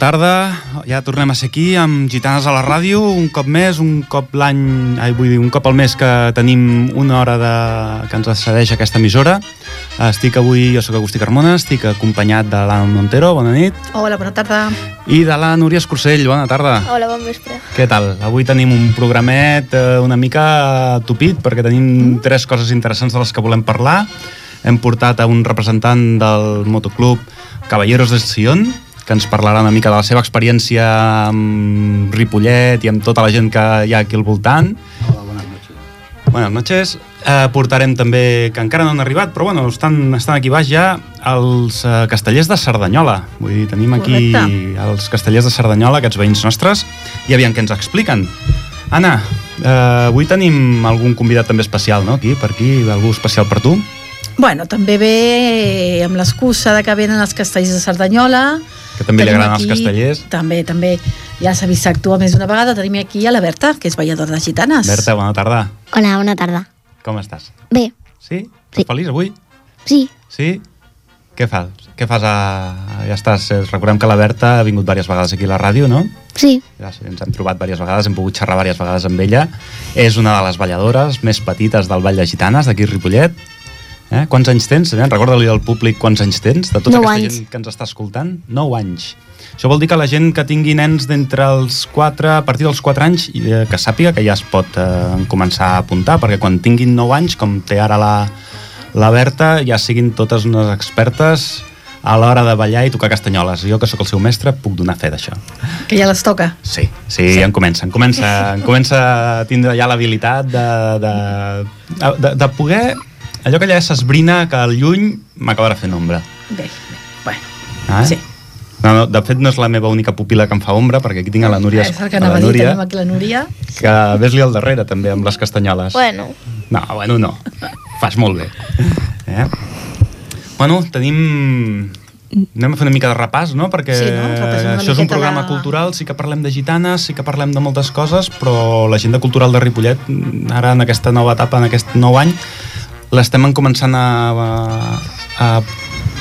Bona tarda, ja tornem a ser aquí amb Gitanes a la ràdio, un cop més, un cop l'any, ai, vull dir, un cop al mes que tenim una hora de... que ens accedeix aquesta emissora. Estic avui, jo sóc Agustí Carmona, estic acompanyat de l'Anna Montero, bona nit. Hola, bona tarda. I de la Núria Escursell, bona tarda. Hola, bon vespre. Què tal? Avui tenim un programet eh, una mica tupit, perquè tenim mm. tres coses interessants de les que volem parlar. Hem portat a un representant del motoclub Caballeros del Sion, que ens parlarà una mica de la seva experiència amb Ripollet i amb tota la gent que hi ha aquí al voltant. Hola, buenas noches. Buenas noches. Eh, portarem també, que encara no han arribat, però bueno, estan, estan aquí baix ja, els eh, castellers de Cerdanyola. Vull dir, tenim aquí Correcte. els castellers de Cerdanyola, aquests veïns nostres, i aviam què ens expliquen. Anna, eh, avui tenim algun convidat també especial, no?, aquí, per aquí, algú especial per tu. Bueno, també ve amb l'excusa de que venen els castells de Cerdanyola. Que també li agraden els aquí- castellers. També, també. Ja s'ha vist actuar més d'una vegada. Tenim aquí a la Berta, que és balladora de gitanes. Berta, bona tarda. Hola, bona tarda. Com estàs? Bé, Sí? Sí. Estàs feliç avui? sí, Sí? Què fas? Què fas a... Ja estàs... eh, Recordem que la Berta ha vingut diverses vegades aquí a la ràdio, no? sí, Ja sí, ens hem trobat diverses vegades, hem pogut xerrar diverses vegades amb ella. És una de les balladores més petites del Vall de Gitanes, d'aquí a Ripollet. Eh? Quants anys tens? Eh? Recorda-li al públic quants anys tens, de tota aquesta anys. gent que ens està escoltant. 9 anys. Això vol dir que la gent que tingui nens d'entre els 4, a partir dels 4 anys, eh, que sàpiga que ja es pot eh, començar a apuntar, perquè quan tinguin 9 anys, com té ara la, la Berta, ja siguin totes unes expertes a l'hora de ballar i tocar castanyoles. Jo, que sóc el seu mestre, puc donar fe d'això. Que ja les toca. Sí, sí, sí. en comença, en comença, en comença a tindre ja l'habilitat de, de, de, de poder... Allò que ja s'esbrina que al lluny m'acabarà fent ombra. Bé, bé. Bueno, Ah? sí. No, no, de fet no és la meva única pupila que em fa ombra, perquè aquí tinc a la Núria, És el que anava a dir, Núria tenim aquí la Núria. que ves-li al darrere també amb les castanyoles. bueno, No, bueno, no. Fas molt bé. Eh? Bueno, tenim... Anem a fer una mica de repàs, no? Perquè Sí, no? Això és un programa la- cultural, sí que parlem de gitanes, sí que parlem de moltes coses, però l'agenda cultural de Ripollet, ara en aquesta nova etapa, en aquest nou any, l'estem començant a, a, a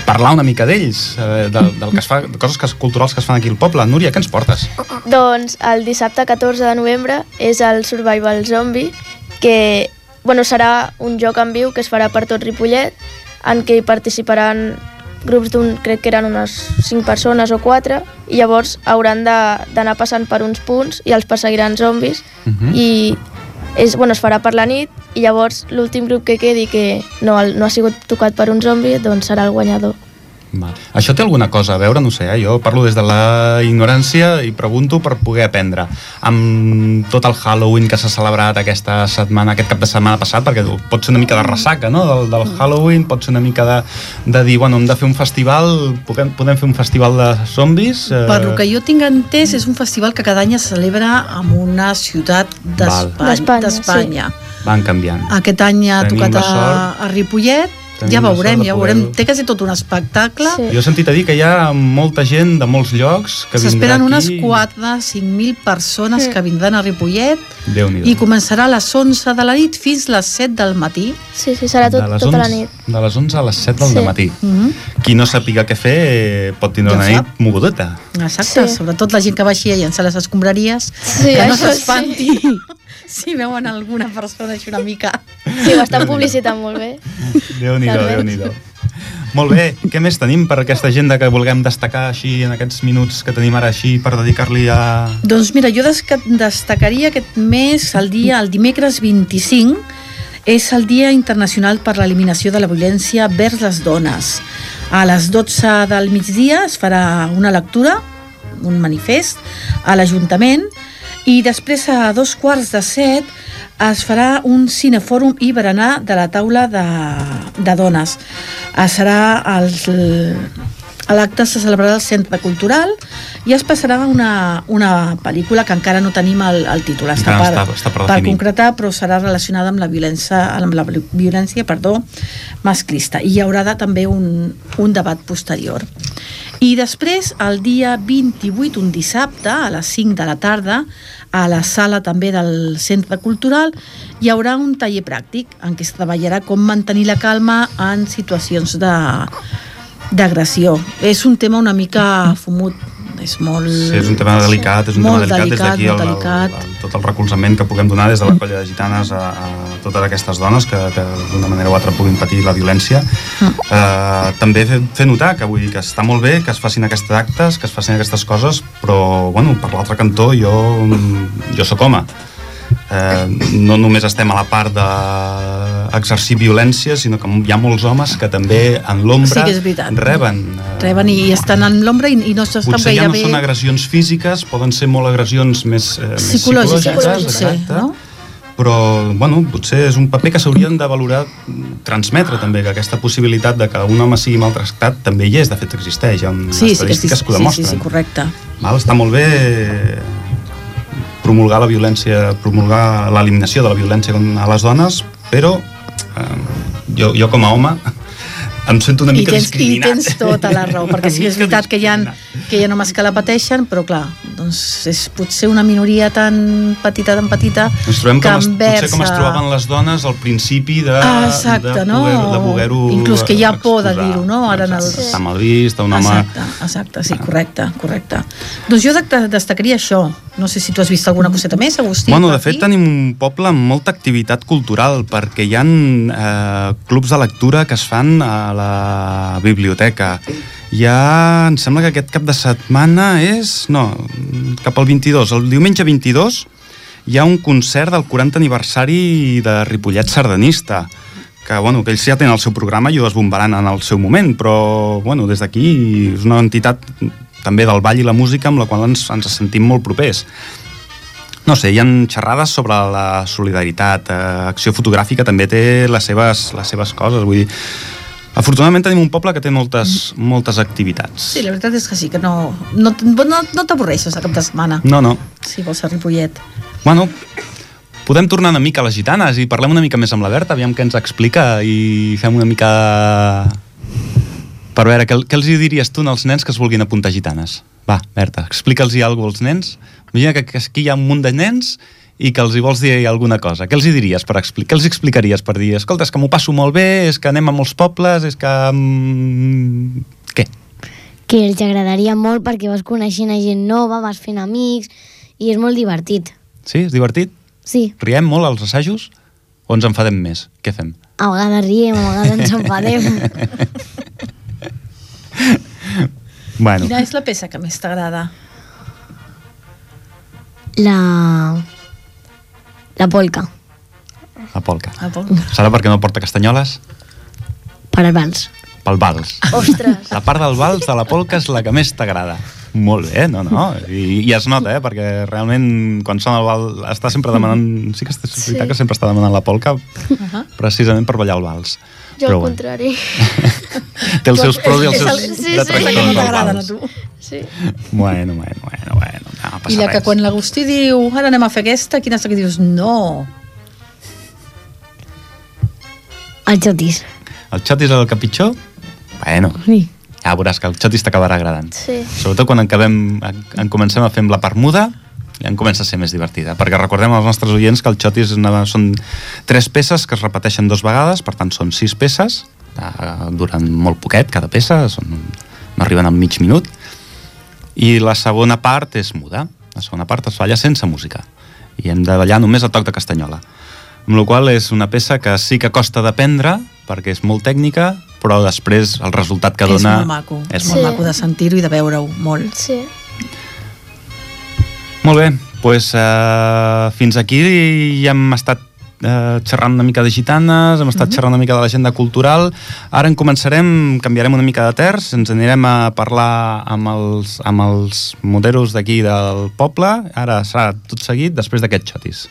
parlar una mica d'ells, eh, del, del que es fa, de coses que, culturals que es fan aquí al poble. Núria, què ens portes? Doncs el dissabte 14 de novembre és el Survival Zombie, que bueno, serà un joc en viu que es farà per tot Ripollet, en què hi participaran grups d'un, crec que eren unes 5 persones o 4, i llavors hauran de- d'anar passant per uns punts i els perseguiran zombis, Mhm. i és, bueno, es farà per la nit, i llavors l'últim grup que quedi que no, no ha sigut tocat per un zombi, doncs serà el guanyador. Val. Això té alguna cosa a veure, no sé, eh? jo parlo des de la ignorància i pregunto per poder aprendre. Amb tot el Halloween que s'ha celebrat aquesta setmana, aquest cap de setmana passat, perquè pot ser una mica de ressaca, no?, del, del Halloween, pot ser una mica de, de dir, bueno, hem de fer un festival, podem, podem fer un festival de zombis? Eh, Per lo que jo tinc entès, és un festival que cada any es celebra en una ciutat Val. d'Espanya. D'Espanya. Van canviant. Aquest any ha Tenim tocat a, a Ripollet. Tenim ja veurem, ja veurem. Té quasi tot un espectacle. Sí. Jo he sentit a dir que hi ha molta gent de molts llocs que vindrà S'esperen unes 4 5.000 persones Mm. que vindran a Ripollet i començarà a les 11 de la nit fins les 7 del matí. Sí, sí, serà tot, tota 11, la nit. De les 11 a les 7 del Sí. matí. Mm -hmm. Qui no sàpiga què fer eh, pot tindre Ja una nit mogudeta. Exacte, Sí. sobretot la gent que baixi a llançar les escombraries, Sí, que no s'espanti si veuen alguna persona així una mica. Sí, ho estan publicitant molt bé. Déu-n'hi-do, Almenys. Déu-n'hi-do. Molt bé, què més tenim per aquesta agenda que vulguem destacar així en aquests minuts que tenim ara així per dedicar-li a... Doncs mira, jo destacaria aquest mes, el dia, el dimecres 25, és el Dia Internacional per l'Eliminació de la Violència vers les Dones. A les 12 del migdia es farà una lectura, un manifest, a l'Ajuntament, i després a dos quarts de set es farà un cinefòrum i berenar de la taula de, de dones. Serà el, L'acte se celebrarà al Centre Cultural i es passarà una, una pel·lícula que encara no tenim el, el títol. Està Encara per, està- està per per concretar, però serà relacionada amb la violència, amb la violència perdó, masclista. I hi haurà de, també un, un debat posterior. I després, el dia 28, un dissabte, a les 5 de la tarda, a la sala també del Centre Cultural, hi haurà un taller pràctic en què es treballarà com mantenir la calma en situacions de d'agressió. És un tema una mica fumut és molt... Sí, és un tema delicat, és un Molt tema delicat, delicat, des d'aquí el, el, el, tot el recolzament que puguem donar des de la colla de gitanes a, a totes aquestes dones que, que d'una manera o altra puguin patir la violència. Mm. Eh, també fer, fer notar que vull dir que està molt bé que es facin aquests actes, que es facin aquestes coses, però bueno, per l'altre cantó jo, jo sóc home. Eh, no només estem a la part d'exercir violència, sinó que hi ha molts homes que també en l'ombra Sí reben. eh, Reben i estan en l'ombra i, i no s'estan potser ja no bé són agressions físiques, poden ser molt agressions més, eh, més psicològiques, psicològiques, exacte. no? però bueno, potser és un paper que s'haurien de valorar transmetre també, que aquesta possibilitat de que un home sigui maltractat també hi és, de fet existeix, hi ha Sí, sí, que sí, estadístiques que ho sí, sí, demostren. sí, correcte. Val? Està molt bé promulgar la violència, promulgar l'eliminació de la violència a les dones, però eh, jo, jo com a home em sento una I mica tens, I discriminat. tens tota la raó, perquè sí que és veritat que hi ha, que hi ha homes que la pateixen, però clar, doncs és potser una minoria tan petita, tan petita, Ens trobem com es, potser com es trobaven les dones al principi de, Ah, exacte, de no? poder, de poder-ho Inclús que hi ha por de dir-ho, no? Ara en els- Està mal vist, un home... Exacte, exacte, sí, correcte, correcte. Doncs jo de- destacaria això. No sé si tu has vist alguna coseta més, Agustí. Bueno, de fet aquí? tenim un poble amb molta activitat cultural perquè hi ha eh, clubs de lectura que es fan a la biblioteca. Hi ha, em sembla que aquest cap de setmana és... No, cap al 22. El diumenge 22 hi ha un concert del 40 aniversari de Ripollet Sardanista que, bueno, que ells ja tenen el seu programa i ho desbombaran en el seu moment, però bueno, des d'aquí és una entitat també del ball i la música amb la qual ens, ens sentim molt propers. No sé, hi ha xerrades sobre la solidaritat, eh, acció fotogràfica també té les seves, les seves coses, vull dir... Afortunadament tenim un poble que té moltes, moltes activitats. Sí, la veritat és que sí, que no, no, no, no t'avorreixes a cap de setmana, No, no. si vols a Ripollet. Bueno, podem tornar una mica a les gitanes i parlem una mica més amb la Berta, aviam què ens explica i fem una mica... Per veure, què, què els hi diries tu als nens que es vulguin apuntar gitanes? Va, Berta, explica'ls alguna cosa als nens. Imagina que, que aquí hi ha un munt de nens i que els hi vols dir alguna cosa. Què els hi diries per explicar? Què els explicaries per dir, escolta, és que m'ho passo molt bé, és que anem a molts pobles, és que... Mm, què? que els agradaria molt perquè vas coneixent a gent nova, vas fent amics i és molt divertit. Sí, és divertit? Sí, Riem molt als assajos? O ens enfadem més? Què fem? a vegades riem, a vegades ens enfadem. Bueno, Quina és la peça que més t'agrada? La... La polca, la polca. Ah, bon. Serà perquè no porta castanyoles? per al vals. Pel vals. Ostres! La part del vals de la polca és la que més t'agrada. Molt bé, no, no. I, I es nota, eh? Perquè realment quan sona el vals està sempre demanant... Sí que és veritat Sí. que sempre està demanant la polca Uh-huh. precisament per ballar el vals. Jo Però al bueno, contrari. té els seus pros i els seus sí, sí, detractors del t'agrada, no, vals. tu? Sí. Bueno, bueno, bueno, bueno. No I la que res. quan l'Agustí diu ara anem a fer aquesta, quina és la que dius no? El xotis. El xotis és el que pitjor? Bueno, Sí. ja veuràs que el xotis t'acabarà agradant. Sí. Sobretot quan acabem, en, en comencem a fer amb la part muda, en comença a ser més divertida, perquè recordem als nostres oients que el xotis és una, són tres peces que es repeteixen dues vegades, per tant són sis peces, eh, duren molt poquet cada peça, són, no arriben al mig minut, i la segona part és muda, la segona part es balla sense música, i hem de ballar només el toc de castanyola. Amb la qual és una peça que sí que costa d'aprendre, perquè és molt tècnica, però després el resultat que és dona... molt maco, és Sí. molt maco de sentir-ho i de veure-ho, molt. Sí. Molt bé, doncs uh, fins aquí ja hem estat uh, xerrant una mica de gitanes, hem estat xerrant una mica de l'agenda cultural. Ara en començarem, canviarem una mica de terç, ens anirem a parlar amb els, amb els moderos d'aquí del poble. Ara serà tot seguit després d'aquest xotis.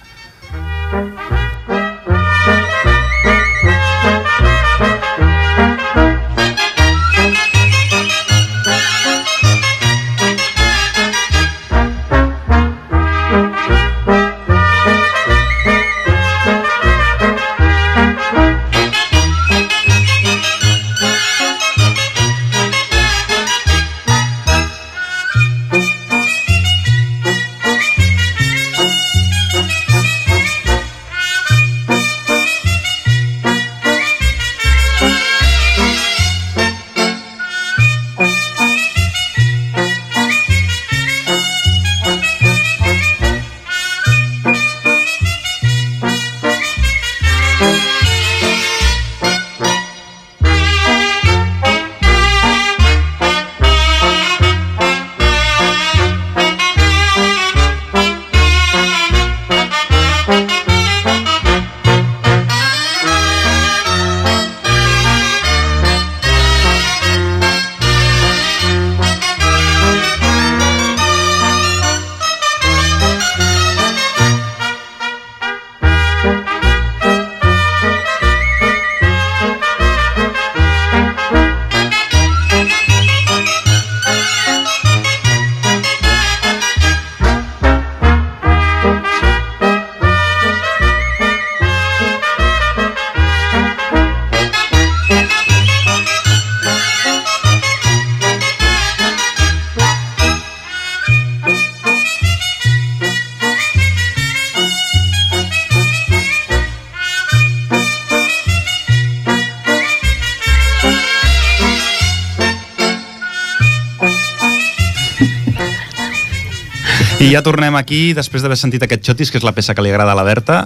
I ja tornem aquí, després d'haver sentit aquest xotis, que és la peça que li agrada a la Berta.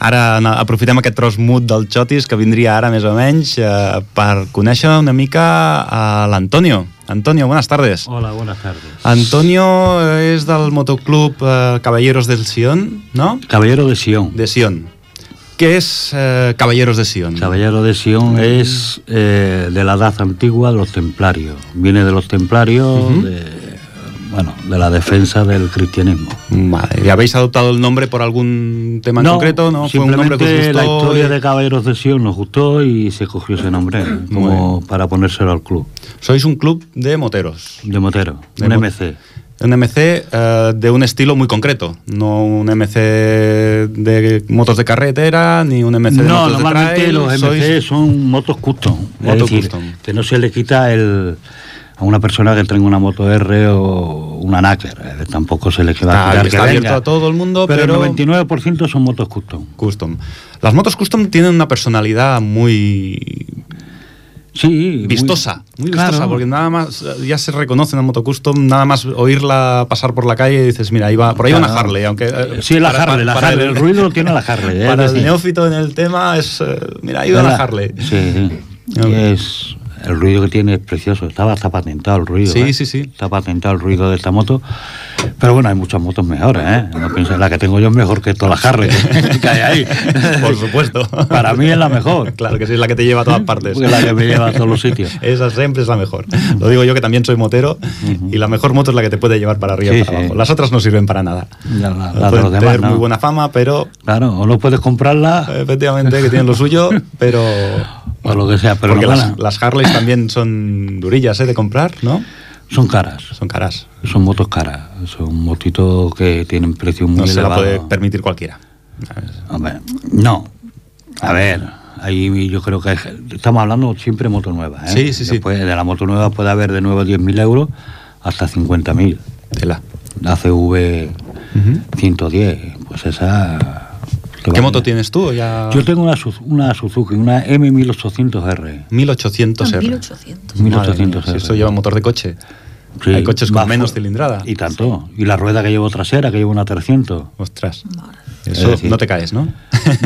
Ara aprofitem aquest tros mut del xotis, que vindria ara més o menys, eh, per conèixer una mica a l'Antonio. Antonio, buenas tardes. Hola, buenas tardes. Antonio és del motoclub eh, Caballeros del Sion, ¿no? Caballero de Sion. De Sion. ¿Qué es eh, Caballeros de Sion? Caballero de Sion es eh, de la edad antigua los templarios. Viene de los templarios, de, bueno, de la defensa del cristianismo. Vale. ¿Y habéis adoptado el nombre por algún tema en concreto? ¿No? ¿Fue un nombre que os simplemente la historia de Caballeros de Sion nos gustó y se cogió ese nombre como para ponérselo al club Sois un club de moteros. de Motero, De un mo- MC. Un MC eh, de un estilo muy concreto, no un MC de motos de carretera, ni un MC de No, motos de normalmente trail. los sois- MC son motos custom. Moto es decir, custom. que no se le quita el a una persona que tenga una moto R o una Nacker. eh, Tampoco se le queda Está- está abierto a todo el mundo, pero- el 99% son motos custom. Custom. Las motos custom tienen una personalidad muy Sí. vistosa, muy, Claro. vistosa, porque nada más ya se reconoce una moto custom, nada más oírla pasar por la calle y dices, mira, ahí va, por ahí va una Claro. Harley, aunque eh, Sí, la para- Harley, la para Harley. El, ruido lo tiene la Harley. eh, Para el neófito en el tema es, eh, mira, ahí va la. Harley. Sí, sí. Es, el ruido que tiene es precioso. Estaba hasta patentado el ruido. Sí, ¿eh? sí, sí. Está patentado el ruido de esta moto. Pero bueno, hay muchas motos mejores, ¿eh? No pienses, la que tengo yo es mejor que todas las Harley que hay ahí. Por supuesto. Para mí es la mejor. Claro que sí, es la que te lleva a todas partes. Es la que me lleva a todos los sitios. Esa siempre es la mejor. Lo digo yo que también soy motero y la mejor moto es la que te puede llevar para arriba y Sí, para sí. abajo. Las otras no sirven para nada. La, la- la de los demás, tener ¿no? muy buena fama, pero Claro, o no puedes comprarla efectivamente que tienen lo suyo, pero o lo que sea. Pero porque no las, las También son durillas ¿eh? de comprar, ¿no? son caras. Son caras. Son motos caras. Son motitos que tienen precios muy No se la puede permitir cualquiera. Hombre, no. A ver, ahí yo creo que estamos hablando siempre de moto nueva. ¿eh? Sí, sí, sí. Después de la moto nueva puede haber de nuevo 10.000 euros hasta 50.000. Tela. La CV 110, pues esa... ¿Qué vale. moto tienes tú? Ya... Yo tengo una, una Suzuki, una M1800R. 1800 R. 1800. Madre mía, 1800 si esto lleva motor de coche. Sí, Hay coches con menos cilindrada. Y tanto. Y la rueda que llevo trasera, que llevo una 300. Ostras. Madre. Eso Es decir- no te caes, ¿no?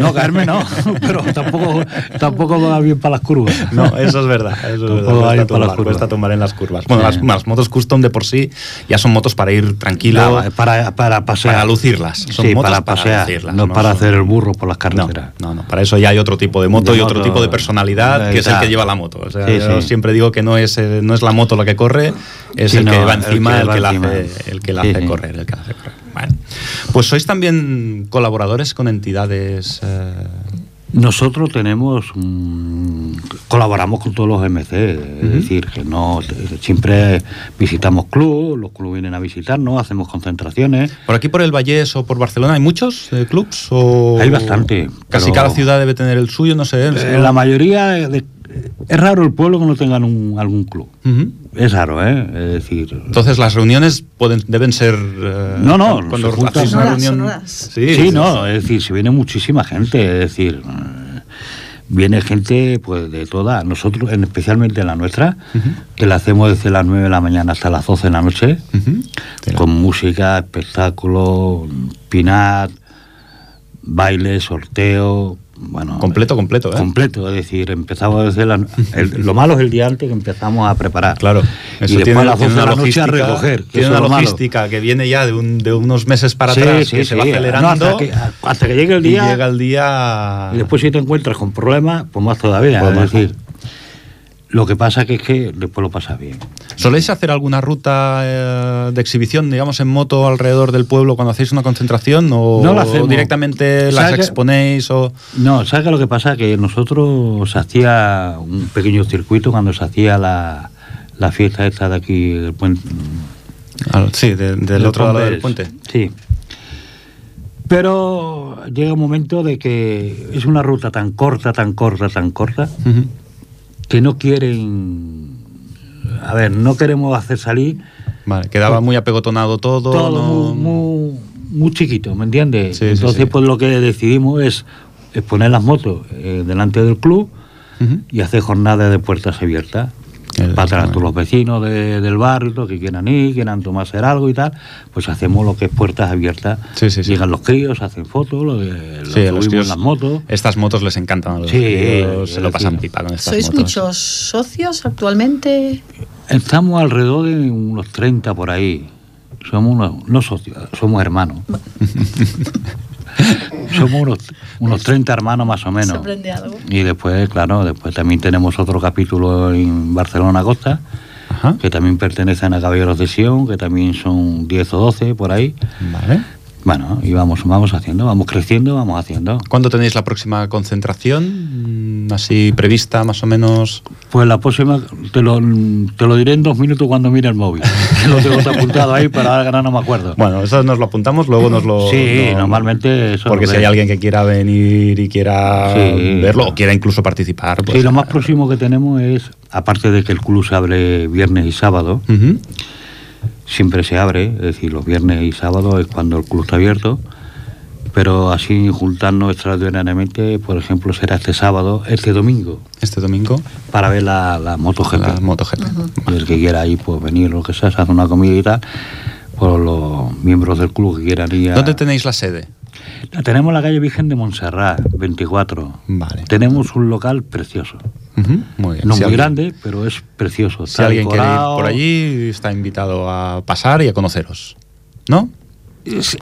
No, caerme no, pero tampoco, tampoco va bien para las curvas. No, eso es verdad. Eso es verdad. Cuesta tumbar, cuesta tumbar en las curvas. Bueno, Sí. las, las motos custom de por sí ya son motos para ir tranquilo, Claro, para, para pasear. para lucirlas. Son sí, motos para pasear, lucirlas, no, para son- hacer el burro por las carreteras. no, no, para eso ya hay otro tipo de moto De y otro tipo de personalidad eh, que es el que lleva la moto. O sea, Sí, yo sí. siempre digo que no es, eh, no es la moto la que corre, es el, que va el encima que el va que, la encima. hace, el que la hace correr. El que la hace correr. Bueno. Pues sois también colaboradores con entidades. eh, Nosotros tenemos, mm, colaboramos con todos los MC, es decir, que no siempre visitamos clubes, los clubes vienen a visitarnos, hacemos concentraciones. por aquí, por el Vallés o por Barcelona, ¿hay muchos eh, clubs? O Hay bastante, Casi cada ciudad debe tener el suyo, no sé. Eh, la mayoría, de- es raro el pueblo que no tengan un- algún club. Es raro, ¿eh? Es decir, Entonces las reuniones pueden, deben ser... eh, No, no, cuando se juntan- una reunión... Sí, Sí, no, es decir, si viene muchísima gente, es decir, eh, viene gente pues de toda, nosotros, en, especialmente la nuestra, que la hacemos desde las 9 de la mañana hasta las 12 de la noche, con música, espectáculo, pinat, baile, sorteo, bueno... Completo, completo, ¿eh? Completo, es decir, empezamos desde la... el- lo malo es el día antes que empezamos a preparar. Claro, y eso después tiene, a las tiene 12 de la noche a recoger. tiene una logística que viene ya de, un- de unos meses para Sí, atrás, sí, que se va acelerando No, hasta, que, hasta que llegue el y día... llega el día... Y después si te encuentras con problemas, pues más todavía. Pues es decir, lo que pasa que es que después lo pasa bien. ¿Soléis hacer alguna ruta eh, de exhibición, digamos, en moto alrededor del pueblo cuando hacéis una concentración? ¿O No hacemos. directamente las exponéis? O... No, ¿sabes lo que pasa? Que nosotros se hacía un pequeño circuito cuando se hacía la, la fiesta esta de aquí, el puente. Ah, sí, de- del del otro lado del puente. Sí. Pero llega un momento de que es una ruta tan corta, tan corta, tan corta. Que no quieren. A ver, no queremos hacer salir Vale, quedaba muy apegotonado todo. todo no- muy, muy, muy chiquito, ¿me entiendes? Sí, Entonces, sí. pues lo que decidimos es, es poner las motos eh, delante del club y hacer jornadas de puertas abiertas. Para atrás todos los vecinos de- del barrio, que quieran ir, quieran tomar hacer algo y tal, pues hacemos lo que es puertas abiertas. Sí, sí, sí. Llegan los críos, hacen fotos, lo, de- lo subimos en las motos. Estas motos les encantan a los Sí, críos, se lo pasan pipa con estas ¿Sois motos. muchos socios actualmente? Estamos alrededor de unos 30 por ahí. Somos unos, no socios, somos hermanos. somos unos, unos 30 hermanos más o ¿Se menos. algo? Y después, claro, después también tenemos otro capítulo en Barcelona Costa, Ajá. que también pertenecen a Caballeros de Sion, que también son 10 o 12 por ahí. Vale. Bueno, y vamos, vamos haciendo, vamos creciendo, vamos haciendo. ¿Cuándo tenéis la próxima concentración? Mm, Así prevista, más o menos. Pues la próxima te lo, te lo diré en dos minutos cuando mire el móvil. Lo tengo apuntado ahí, pero ahora no me acuerdo. Bueno, eso nos lo apuntamos, luego nos lo. Sí, no- normalmente eso Porque si ves. hay alguien que quiera venir y quiera Sí. verlo, o quiera incluso participar. Pues, Sí, lo más próximo que tenemos es, aparte de que el club se abre viernes y sábado, Ujú. Siempre se abre, es decir, los viernes y sábados es cuando el club está abierto, pero así juntarnos extraordinariamente, por ejemplo, será este sábado, este domingo, Este domingo, para ver la, la MotoGP. la MotoGP. Y el que quiera ahí, pues venir, lo que sea, se hace una comida y tal, por los miembros del club que quieran ir a... ¿Dónde tenéis la sede? Tenemos en la calle Virgen de Montserrat, 24. Vale. Tenemos un local precioso. Muy bien. No Si muy alguien- grande, pero es precioso. Si alguien quiere ir decorado. por allí, está invitado a pasar y a conoceros. ¿No?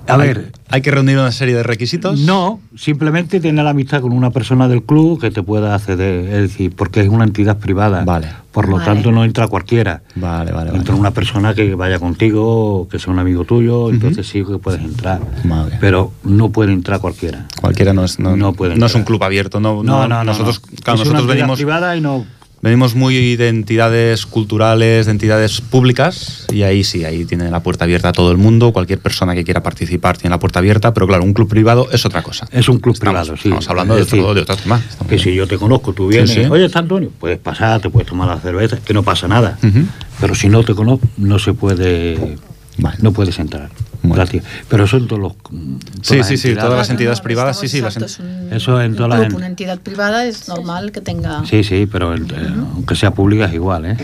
A ver, Hay que reunir una serie de requisitos. no, simplemente tener la amistad con una persona del club que te pueda acceder, es decir, porque es una entidad privada. Vale. Por lo Vale. tanto, no entra cualquiera. Vale, vale, vale. Entra una persona que vaya contigo, que sea un amigo tuyo, entonces sí que puedes entrar. Vale. Pero no puede entrar cualquiera. Cualquiera no es, no, No puede no es un club abierto. No, No, no, no. Nosotros, claro, Es una nosotros entidad venimos, privada y no. Venimos muy de entidades culturales, de entidades públicas, y ahí sí, ahí tiene la puerta abierta a todo el mundo. Cualquier persona que quiera participar tiene la puerta abierta, pero claro, un club privado es otra cosa. Es un club Estamos- privado, sí. Estamos hablando Es de, decir, otro, de otro tema. Estamos- Que si yo te conozco, tú vienes, Sí, sí. oye, está Antonio, puedes pasar, te puedes tomar la cerveza, que no pasa nada. Pero si no te conozco, no se puede, Vale. no puedes entrar. Bueno. Gracias. Pero eso en todos los. todas Sí, sí, sí, entidades. todas las entidades no, privadas, sí, sí, las un- Eso en todas las en- Una entidad privada es normal que tenga... Sí, sí, pero el- eh, aunque sea pública es igual, ¿eh?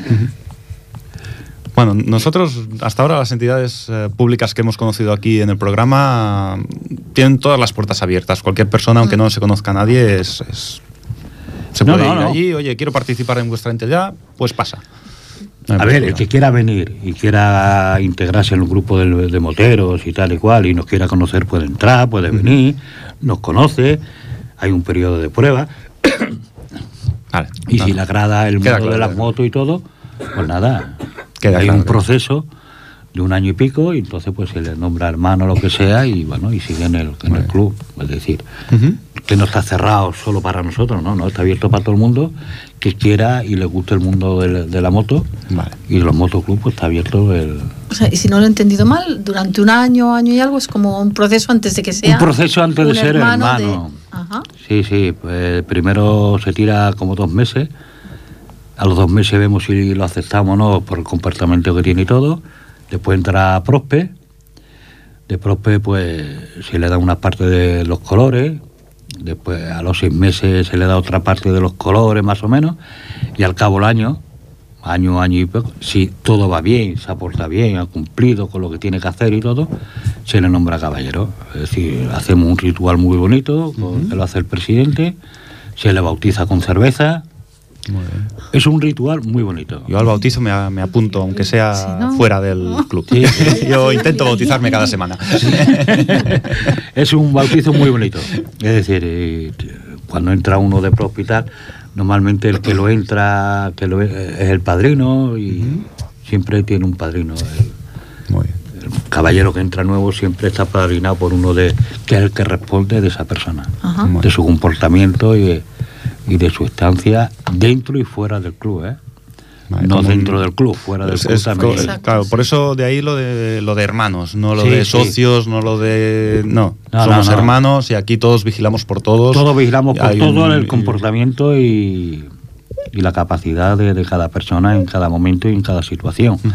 Bueno, nosotros hasta ahora las entidades eh, públicas que hemos conocido aquí en el programa tienen todas las puertas abiertas. Cualquier persona, aunque no se conozca a nadie, es, es- se No, puede no, ir no. allí. Oye, quiero participar en vuestra entidad, pues pasa. A ver, el que quiera venir y quiera integrarse en un grupo de, de moteros y tal y cual y nos quiera conocer puede entrar, puede venir, nos conoce, hay un periodo de prueba. Vale, y no, si le agrada el mundo claro, de las motos y todo, pues nada, Queda hay claro, un proceso de un año y pico y entonces pues se le nombra hermano lo que sea y bueno, y sigue en el, en el club, es decir, Ujú. que no está cerrado solo para nosotros, no, no, está abierto para todo el mundo que quiera y le guste el mundo del- de, la moto Vale. y los motoclubs pues está abierto el, O sea, y si no lo he entendido mal, durante un año, año y algo, es como un proceso antes de que sea... Un proceso antes de un ser de- hermano. Ajá. Sí, sí, pues primero se tira como dos meses, a los dos meses vemos si lo aceptamos o no por el comportamiento que tiene y todo, después entra Prospe, de Prospe pues se le da una parte de los colores, después a los seis meses se le da otra parte de los colores más o menos, y al cabo del año, año, año y poco, si todo va bien, se aporta bien, ha cumplido con lo que tiene que hacer y todo, se le nombra caballero. Es decir, hacemos un ritual muy bonito, que lo hace el presidente, se le bautiza con cerveza. Muy bien. Es un ritual muy bonito. Yo al bautizo me, me apunto, aunque sea fuera del club. Sí, sí. Yo intento bautizarme cada semana. es un bautizo muy bonito. Es decir, eh, cuando entra uno de pro hospital, normalmente el que lo entra que lo, es el padrino y siempre tiene un padrino. El, Muy bien. el caballero que entra nuevo siempre está padrinado por uno de que es el que responde de esa persona, de su comportamiento y, y de su estancia dentro y fuera del club, ¿eh? Vale, no un- dentro del club, fuera del Es- club es también. Exacto, claro, por eso de ahí lo de lo de hermanos, no lo Sí, de sí. socios, no lo de no, No, somos no, no. hermanos y aquí todos vigilamos por todos. Todos vigilamos por todo un- el comportamiento y, y la capacidad de, de cada persona en cada momento y en cada situación. Ujú.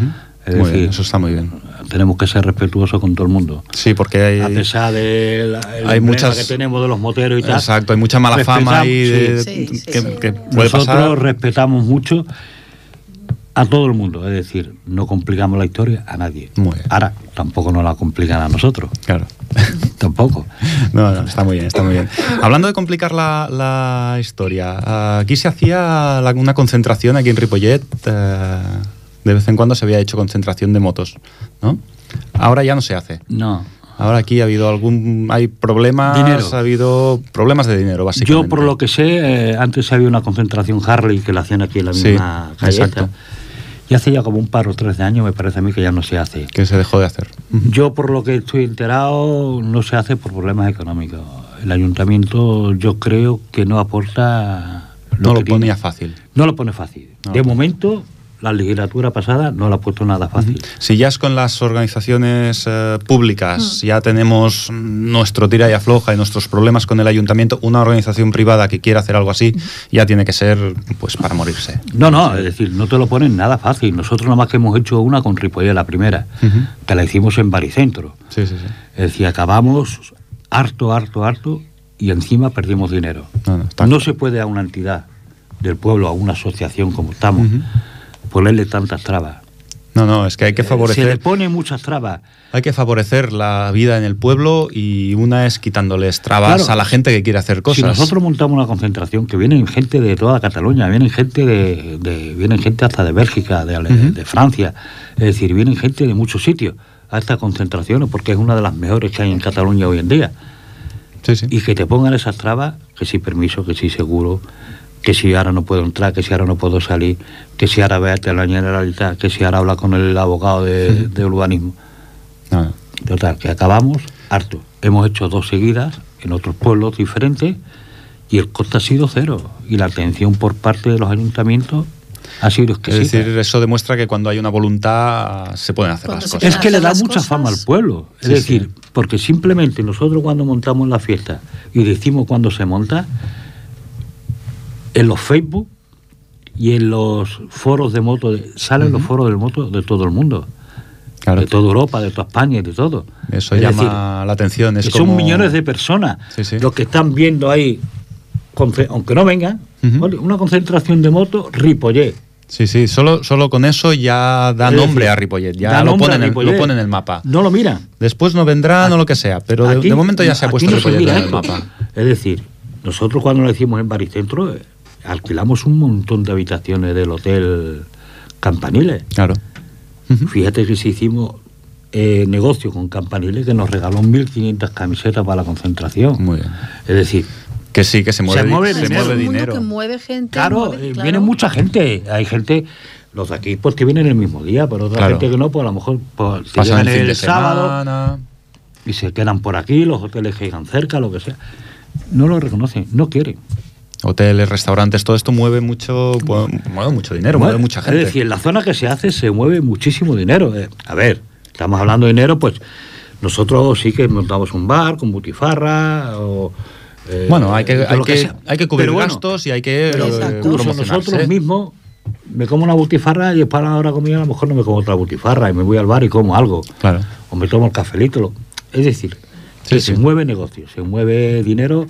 Es Muy decir, bien, eso está muy bien. Tenemos que ser respetuosos con todo el mundo. Sí, porque hay, A pesar de la, hay muchas- que tenemos de los moteros y tal. exacto, hay mucha mala fama ahí de- sí. Sí, sí, que, sí. que puede Nosotros pasar. respetamos mucho a todo el mundo, es decir, no complicamos la historia a nadie. Muy bien. Ahora, tampoco nos la complican a nosotros, Claro. tampoco. No, no, está muy bien, está muy bien. Hablando de complicar la, la historia, aquí se hacía la- una concentración aquí en Ripollet. eh, de vez en cuando se había hecho concentración de motos, ¿no? Ahora ya no se hace. No. Ahora aquí ha habido algún, hay problemas, Dinero. ha habido problemas de dinero, básicamente. Yo, por lo que sé, eh, antes había una concentración Harley que la hacían aquí en la Sí, misma calle. exacto. Y hace ya como un par o tres de años me parece a mí que ya no se hace. que se dejó de hacer. Yo, por lo que estoy enterado, no se hace por problemas económicos. El ayuntamiento, yo creo que no aporta. No lo tiene. ponía fácil. No lo pone fácil. No de momento, la legislatura pasada no la ha puesto nada fácil. Si ya es con las organizaciones eh, públicas, ya tenemos nuestro tira y afloja y nuestros problemas con el ayuntamiento, una organización privada que quiera hacer algo así, ya tiene que ser pues para morirse. No, no, es decir, no te lo ponen nada fácil. Nosotros nada más que hemos hecho una con Ripollet, la primera, Ujú. que la hicimos en Baricentro. Sí, sí, sí. Es decir, acabamos harto, harto, harto y encima perdimos dinero. No, se puede a una entidad del pueblo, a una asociación como estamos. Ponerle tantas trabas. No, no, es que hay que Eh, Se le favorecer, pone muchas trabas. hay que favorecer la vida en el pueblo y una es quitándoles trabas Claro. a la gente que quiere hacer cosas. Si nosotros montamos una concentración, que vienen gente de toda Cataluña, vienen gente de, de- vienen gente hasta de Bélgica, de, de Francia, es decir, vienen gente de muchos sitios a estas concentraciones porque es una de las mejores que hay en Cataluña hoy en día. Sí, sí. Y que te pongan esas trabas, que si permiso, que si seguro, que si ahora no puedo entrar, que si ahora no puedo salir, que si ahora vete a la Generalitat, que si ahora habla con el abogado de, de urbanismo. No, no. Total, que acabamos harto. Hemos hecho dos seguidas en otros pueblos diferentes y el coste ha sido cero. Y la atención por parte de los ayuntamientos ha sido Es exquisita. decir, eso demuestra que cuando hay una voluntad se pueden hacer Cuando las cosas. es que le da mucha cosas. fama al pueblo. Es Sí, decir, sí. porque simplemente nosotros cuando montamos la fiesta y decimos cuándo se monta, en los Facebook y en los foros de moto, de- salen los foros de moto de todo el mundo. Claro. De toda Europa, de toda España y de todo. Eso Es llama decir, la atención. Es que como... son millones de personas Sí, sí. los que están viendo ahí, aunque no vengan, una concentración de motos, Ripollet. Sí, sí, solo, solo con eso ya da Es nombre decir, a Ripollet, ya lo nombre pone, a en el, Ripollet. lo pone en el mapa. No lo miran. Después no vendrán o lo que sea, pero de, Aquí- de momento ya se ha puesto no Ripollet en el mapa. Es decir, nosotros cuando lo hicimos en Baricentro, eh, alquilamos un montón de habitaciones del hotel Campaniles. Claro. Fíjate que si hicimos eh, negocio con Campaniles, que nos regaló 1.500 camisetas para la concentración. Muy bien. Es decir, Que sí, que se mueve, Se mueve se dinero. mueve dinero. que mueve gente. Claro, mueve- eh, claro. viene mucha gente. Hay gente, los de aquí, pues que vienen el mismo día, pero otra Claro. gente que no, pues a lo mejor pues, Pasan llegan el fin de sábado semana. y se quedan por aquí, los hoteles que llegan cerca, lo que sea. No lo reconocen, no quieren. Hoteles, restaurantes, todo esto mueve mucho, mueve mucho dinero, mueve, mucha gente. Es decir, en la zona que se hace se mueve muchísimo dinero. Eh, a ver, estamos hablando de dinero, pues nosotros sí que montamos un bar con butifarra o... eh, bueno, hay que, hay que, sea. hay que cubrir bueno, gastos y hay que Pero eh, promocionarse. nosotros mismos, me como una butifarra y después a la hora de comida a lo mejor no me como otra butifarra y me voy al bar y como algo. Claro. O me tomo el cafelito. Es decir, sí. se mueve negocio, se mueve dinero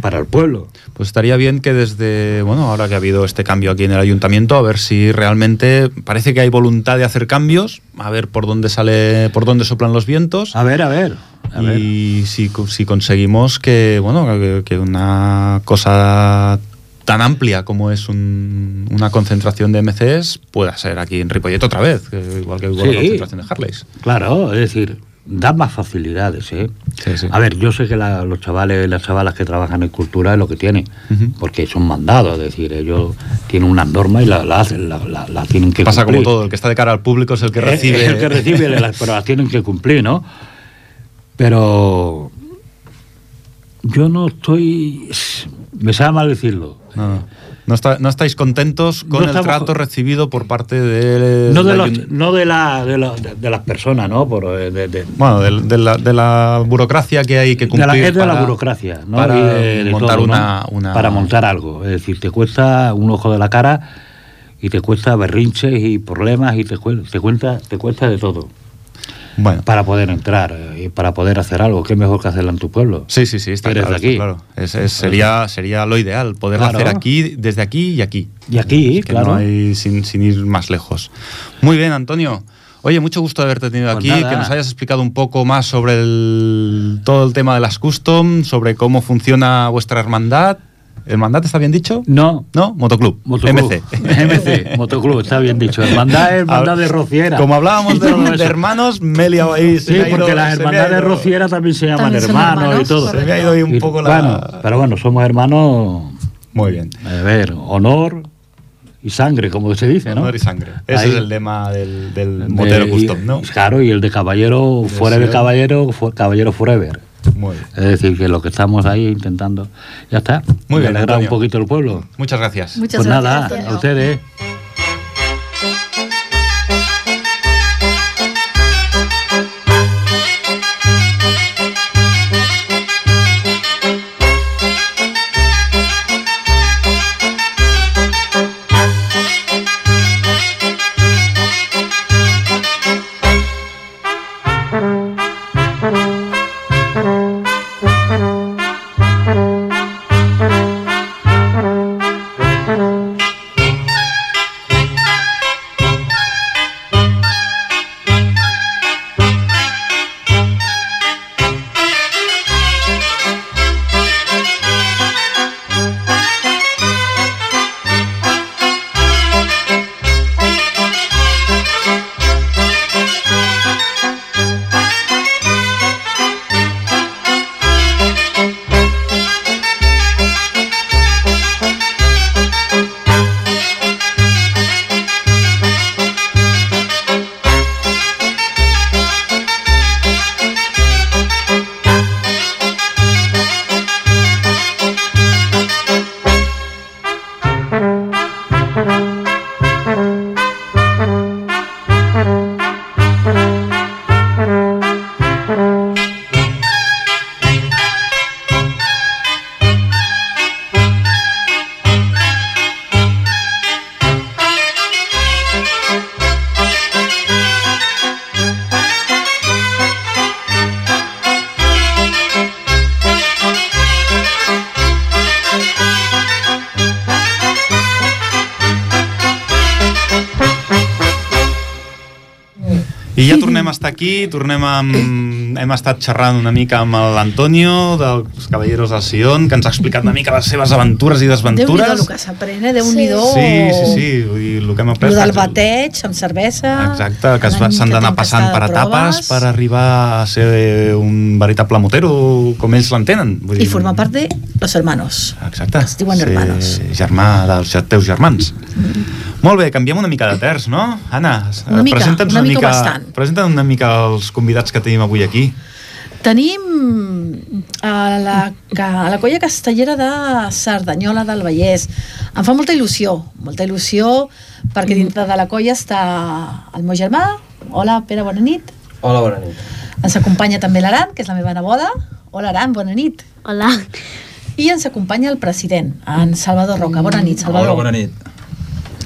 para el pueblo. Pues estaría bien que desde, bueno, ahora que ha habido este cambio aquí en el ayuntamiento, a ver si realmente parece que hay voluntad de hacer cambios, a ver por dónde sale, por dónde soplan los vientos. A ver, a ver. A ver. y si, si conseguimos que, bueno, que, que una cosa tan amplia como es un- una concentración de MCs pueda ser aquí en Ripollet otra vez, igual que hubo la concentración de Harleys. Claro, es decir, da más facilidades, ¿eh? Sí, sí. A ver, yo sé que la- los chavales y las chavalas que trabajan en cultura es lo que tienen, porque son mandados, es decir, ellos tienen unas normas y las la, la, tienen que Pasa como todo, el que está de cara al público es el que Es- recibe. Es el que recibe, pero las tienen que cumplir, ¿no? Pero yo no estoy... Me sabe mal decirlo. No, no. Está- no estáis contentos con No el trato recibido por parte de, No de, la los- no de, la, de, la- las personas, ¿no? Por, eh, de- bueno, la, de la burocracia que hay que de cumplir. la, es de la para- burocracia, ¿no? para montar una, una- Para montar algo. Es decir, te cuesta un ojo de la cara y te cuesta berrinches y problemas y te, te, cuenta, te cuesta de todo. Bueno. para poder entrar y para poder hacer algo. ¿Qué mejor que hacerlo en tu pueblo? Sí, sí, sí, está claro. aquí. está claro. Es- es- sería, sería lo ideal, Claro. hacer aquí, desde aquí y aquí. Y aquí, que claro. no hay sin, sin ir más lejos. Muy bien, Antonio. Oye, mucho gusto de haberte tenido Pues aquí, nada. que nos hayas explicado un poco más sobre el- todo el tema de las custom, sobre cómo funciona vuestra hermandad. ¿Hermandad está bien dicho? No. ¿No? Motoclub. Motoclub. MC. MC, Motoclub, está bien dicho. Hermandad, hermandad de rociera. Como hablábamos de, de eso. hermanos, me he liado ahí. se Sí, ido- porque las hermandades ido- rociera también se llaman También hermanos, hermanos, y todo. Se me ha ido ahí un Y, poco la... Bueno, pero bueno, somos hermanos, Muy bien. a ver, honor y sangre, como se dice, ¿no? Honor y sangre. Ese Ahí. es el lema del, del De- motero custom, ¿no? Claro, y el de caballero, fuera de caballero, fu- caballero forever. Muy bien. Es decir, que lo que estamos ahí intentando, ya está. Muy Y bien, alegrar un poquito el pueblo. Muchas gracias. Muchas pues gracias, nada, Antonio. a ustedes. Tornem a estar aquí, tornem amb... hem estat xerrant una mica amb l'Antonio dels Caballeros del Sion, que ens ha explicat una mica les seves aventures i Déu-n'hi-do desventures. el que s'aprèn, eh? Déu-n'hi-do. Sí, sí, sí, vull dir, el que hem après... Lo del bateig amb cervesa. Exacte, que s'han d'anar passant per etapes per arribar a ser un veritable motero, com ells l'entenen. Vull I dir, formar part de Los Hermanos. Exacte. Es diuen Ser hermanos. germà dels teus germans. Molt bé, canviem una mica de terç, no? Anna, Una mica, presenta'ns una mica bastant. presenta'ns una mica els convidats que tenim avui aquí. Tenim a la, a la colla castellera de Cerdanyola del Vallès. Em fa molta il·lusió, molta il·lusió, perquè dintre de la colla està el meu germà. Hola, Pere, bona nit. Hola, bona nit. Ens acompanya també l'Aran, que és la meva neboda. Hola, Aran, bona nit. Hola. I ens acompanya el president, en Salvador Roca. Bona nit, Salvador. Hola, bona nit.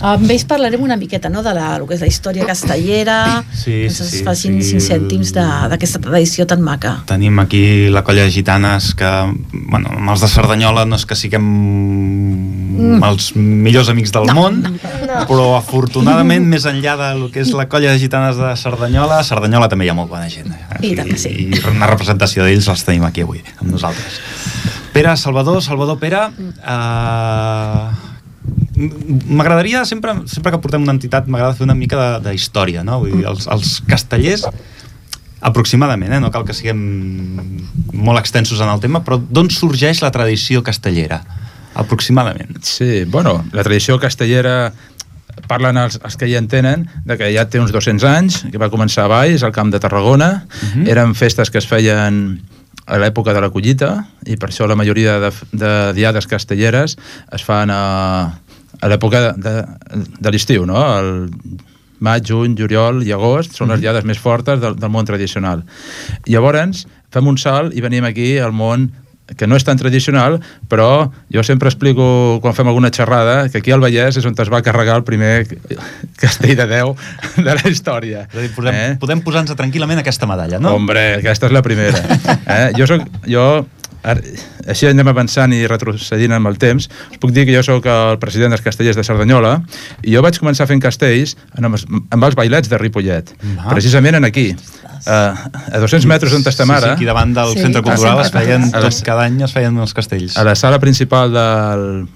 Amb ells parlarem una miqueta no, de la, el que és la història castellera, Sí, ens sí, facin sí, 5 cèntims de- d'aquesta tradició tan maca. Tenim aquí la colla de gitanes que, bueno, amb els de Cerdanyola no és que siguem els millors amics del No, món, no. però afortunadament, més enllà del que és la colla de gitanes de Cerdanyola, a Cerdanyola també hi ha molt bona gent. I tant que sí. I una representació d'ells els tenim aquí avui, amb nosaltres. Pere, Salvador, Salvador Pere, eh, m'agradaria, sempre, sempre que portem una entitat, m'agrada fer una mica de, de història, no? Vull dir, els, els castellers, aproximadament, eh? no cal que siguem molt extensos en el tema, però d'on sorgeix la tradició castellera? Aproximadament. Sí, bueno, la tradició castellera parlen els, els que hi entenen de que ja té uns 200 anys, que va començar a Valls, al Camp de Tarragona, Mhm. eren festes que es feien a l'època de la collita i per això la majoria de, de diades castelleres es fan a, a l'època de, de, de l'estiu, no? El maig, juny, juliol i agost són les diades més fortes del, del món tradicional. Llavors, fem un salt i venim aquí al món que no és tan tradicional, però jo sempre explico, quan fem alguna xerrada, que aquí al Vallès és on es va carregar el primer castell de Déu de la història. És a dir, podem, eh? podem posar-nos tranquil·lament aquesta medalla, no? Hombre, aquesta és la primera. Eh? Jo soc... Jo, ara, així anem avançant i retrocedint amb el temps, us puc dir que jo sóc el president dels castellers de Cerdanyola i jo vaig començar fent castells amb, els- amb els bailets de Ripollet, Ah. precisament en aquí. Uh, a 200 metres d'on estem Sí, ara, sí, aquí davant del Sí, centre al cultural es feien, cultural. tot, cada any es feien els castells. a la sala principal del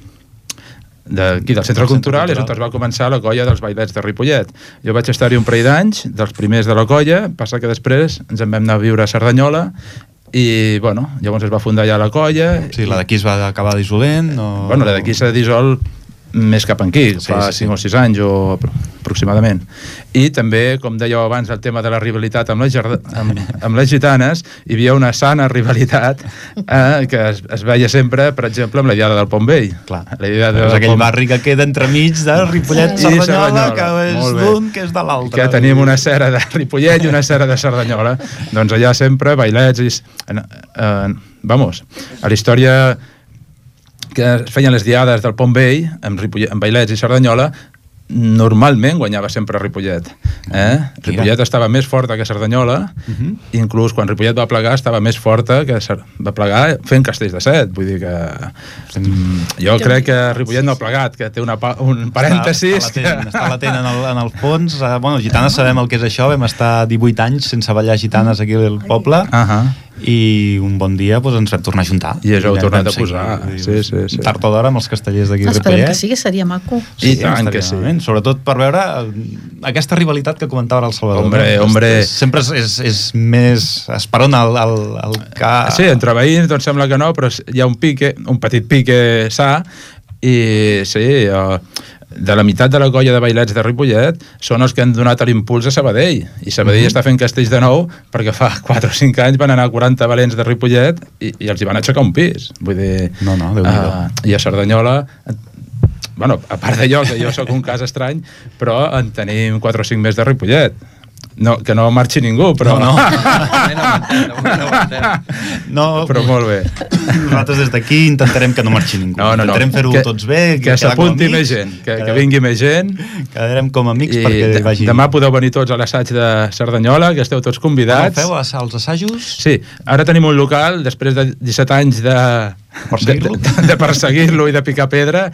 d'aquí del Centre Del Centre Cultural és on es va començar la colla dels bailets de Ripollet. Jo vaig estar-hi un parell d'anys, dels primers de la colla, passa que després ens en vam anar a viure a Cerdanyola i, bueno, llavors es va fundar ja la colla. Sí, la d'aquí es va acabar dissolent? O... Bueno, la d'aquí s'ha dissol més cap aquí, Sí, sí, fa sí, sí. 5 o 6 anys o apro- aproximadament. I també, com dèieu abans, el tema de la rivalitat amb les, amb, amb les gitanes, hi havia una sana rivalitat eh, que es, es veia sempre, per exemple, amb la Diada del Pont Vell. Clar. La Diada del aquell Pont- barri que queda entremig de Ripollet, Sí. Cerdanyola, I que és d'un, que és de l'altre. que tenim una cera de Ripollet i una cera de Cerdanyola. doncs allà sempre bailets i... En, en, vamos, a la història que es feien les diades del Pont Vell amb, Ripollet, amb bailets i Cerdanyola normalment guanyava sempre Ripollet. Eh? Ripollet estava més forta que Cerdanyola, Mhm. inclús quan Ripollet va plegar estava més forta que Cer- va plegar fent castells de set. Vull dir que... Mm, jo crec que Ripollet no ha plegat, que té una, pa- un parèntesis... Està, està, latent, està latent en el, en el fons. Uh, bueno, gitanes sabem el que és això, vam estar 18 anys sense ballar gitanes aquí al poble Uh -huh. I un bon dia doncs, ens vam tornar a juntar. I heu vam- tornat a posar. seguir, Sí, sí, sí. Tard o d'hora amb els castellers d'aquí Esperem Ripollet. que sí, que seria maco. I tant que sí. malament. Sobretot per veure eh, aquesta rivalitat que comentava ara el Salvador. Hombre, no? hombre. És- Sempre és, és, és més esperona el, el, el que... Sí, entre veïns doncs sembla que no, però hi ha un pique, un petit pique sa, i sí, jo, de la meitat de la colla de bailets de Ripollet són els que han donat l'impuls a Sabadell i Sabadell Mhm. està fent castells de nou perquè fa 4 o 5 anys van anar 40 valents de Ripollet i, i els hi van aixecar un pis vull dir, No, no, Déu-n'hi-do. ah, i a Cerdanyola bueno, a part d'allò, que jo sóc un cas estrany però en tenim 4 o 5 més de Ripollet no, que no marxi ningú però, No, no. no. No, però molt bé Nosaltres des d'aquí intentarem que no marxi ningú. No, no, no. Intentarem fer-ho Que- tots bé. Que a s'apunti més gent, que, que vingui més gent. Quedarem com a amics I perquè vagi... demà podeu venir tots a l'assaig de Cerdanyola, que esteu tots convidats. feu els, els assajos? Sí, ara tenim un local, després de 17 anys de, Perseguir-lo? de, de, de perseguir-lo i de picar pedra.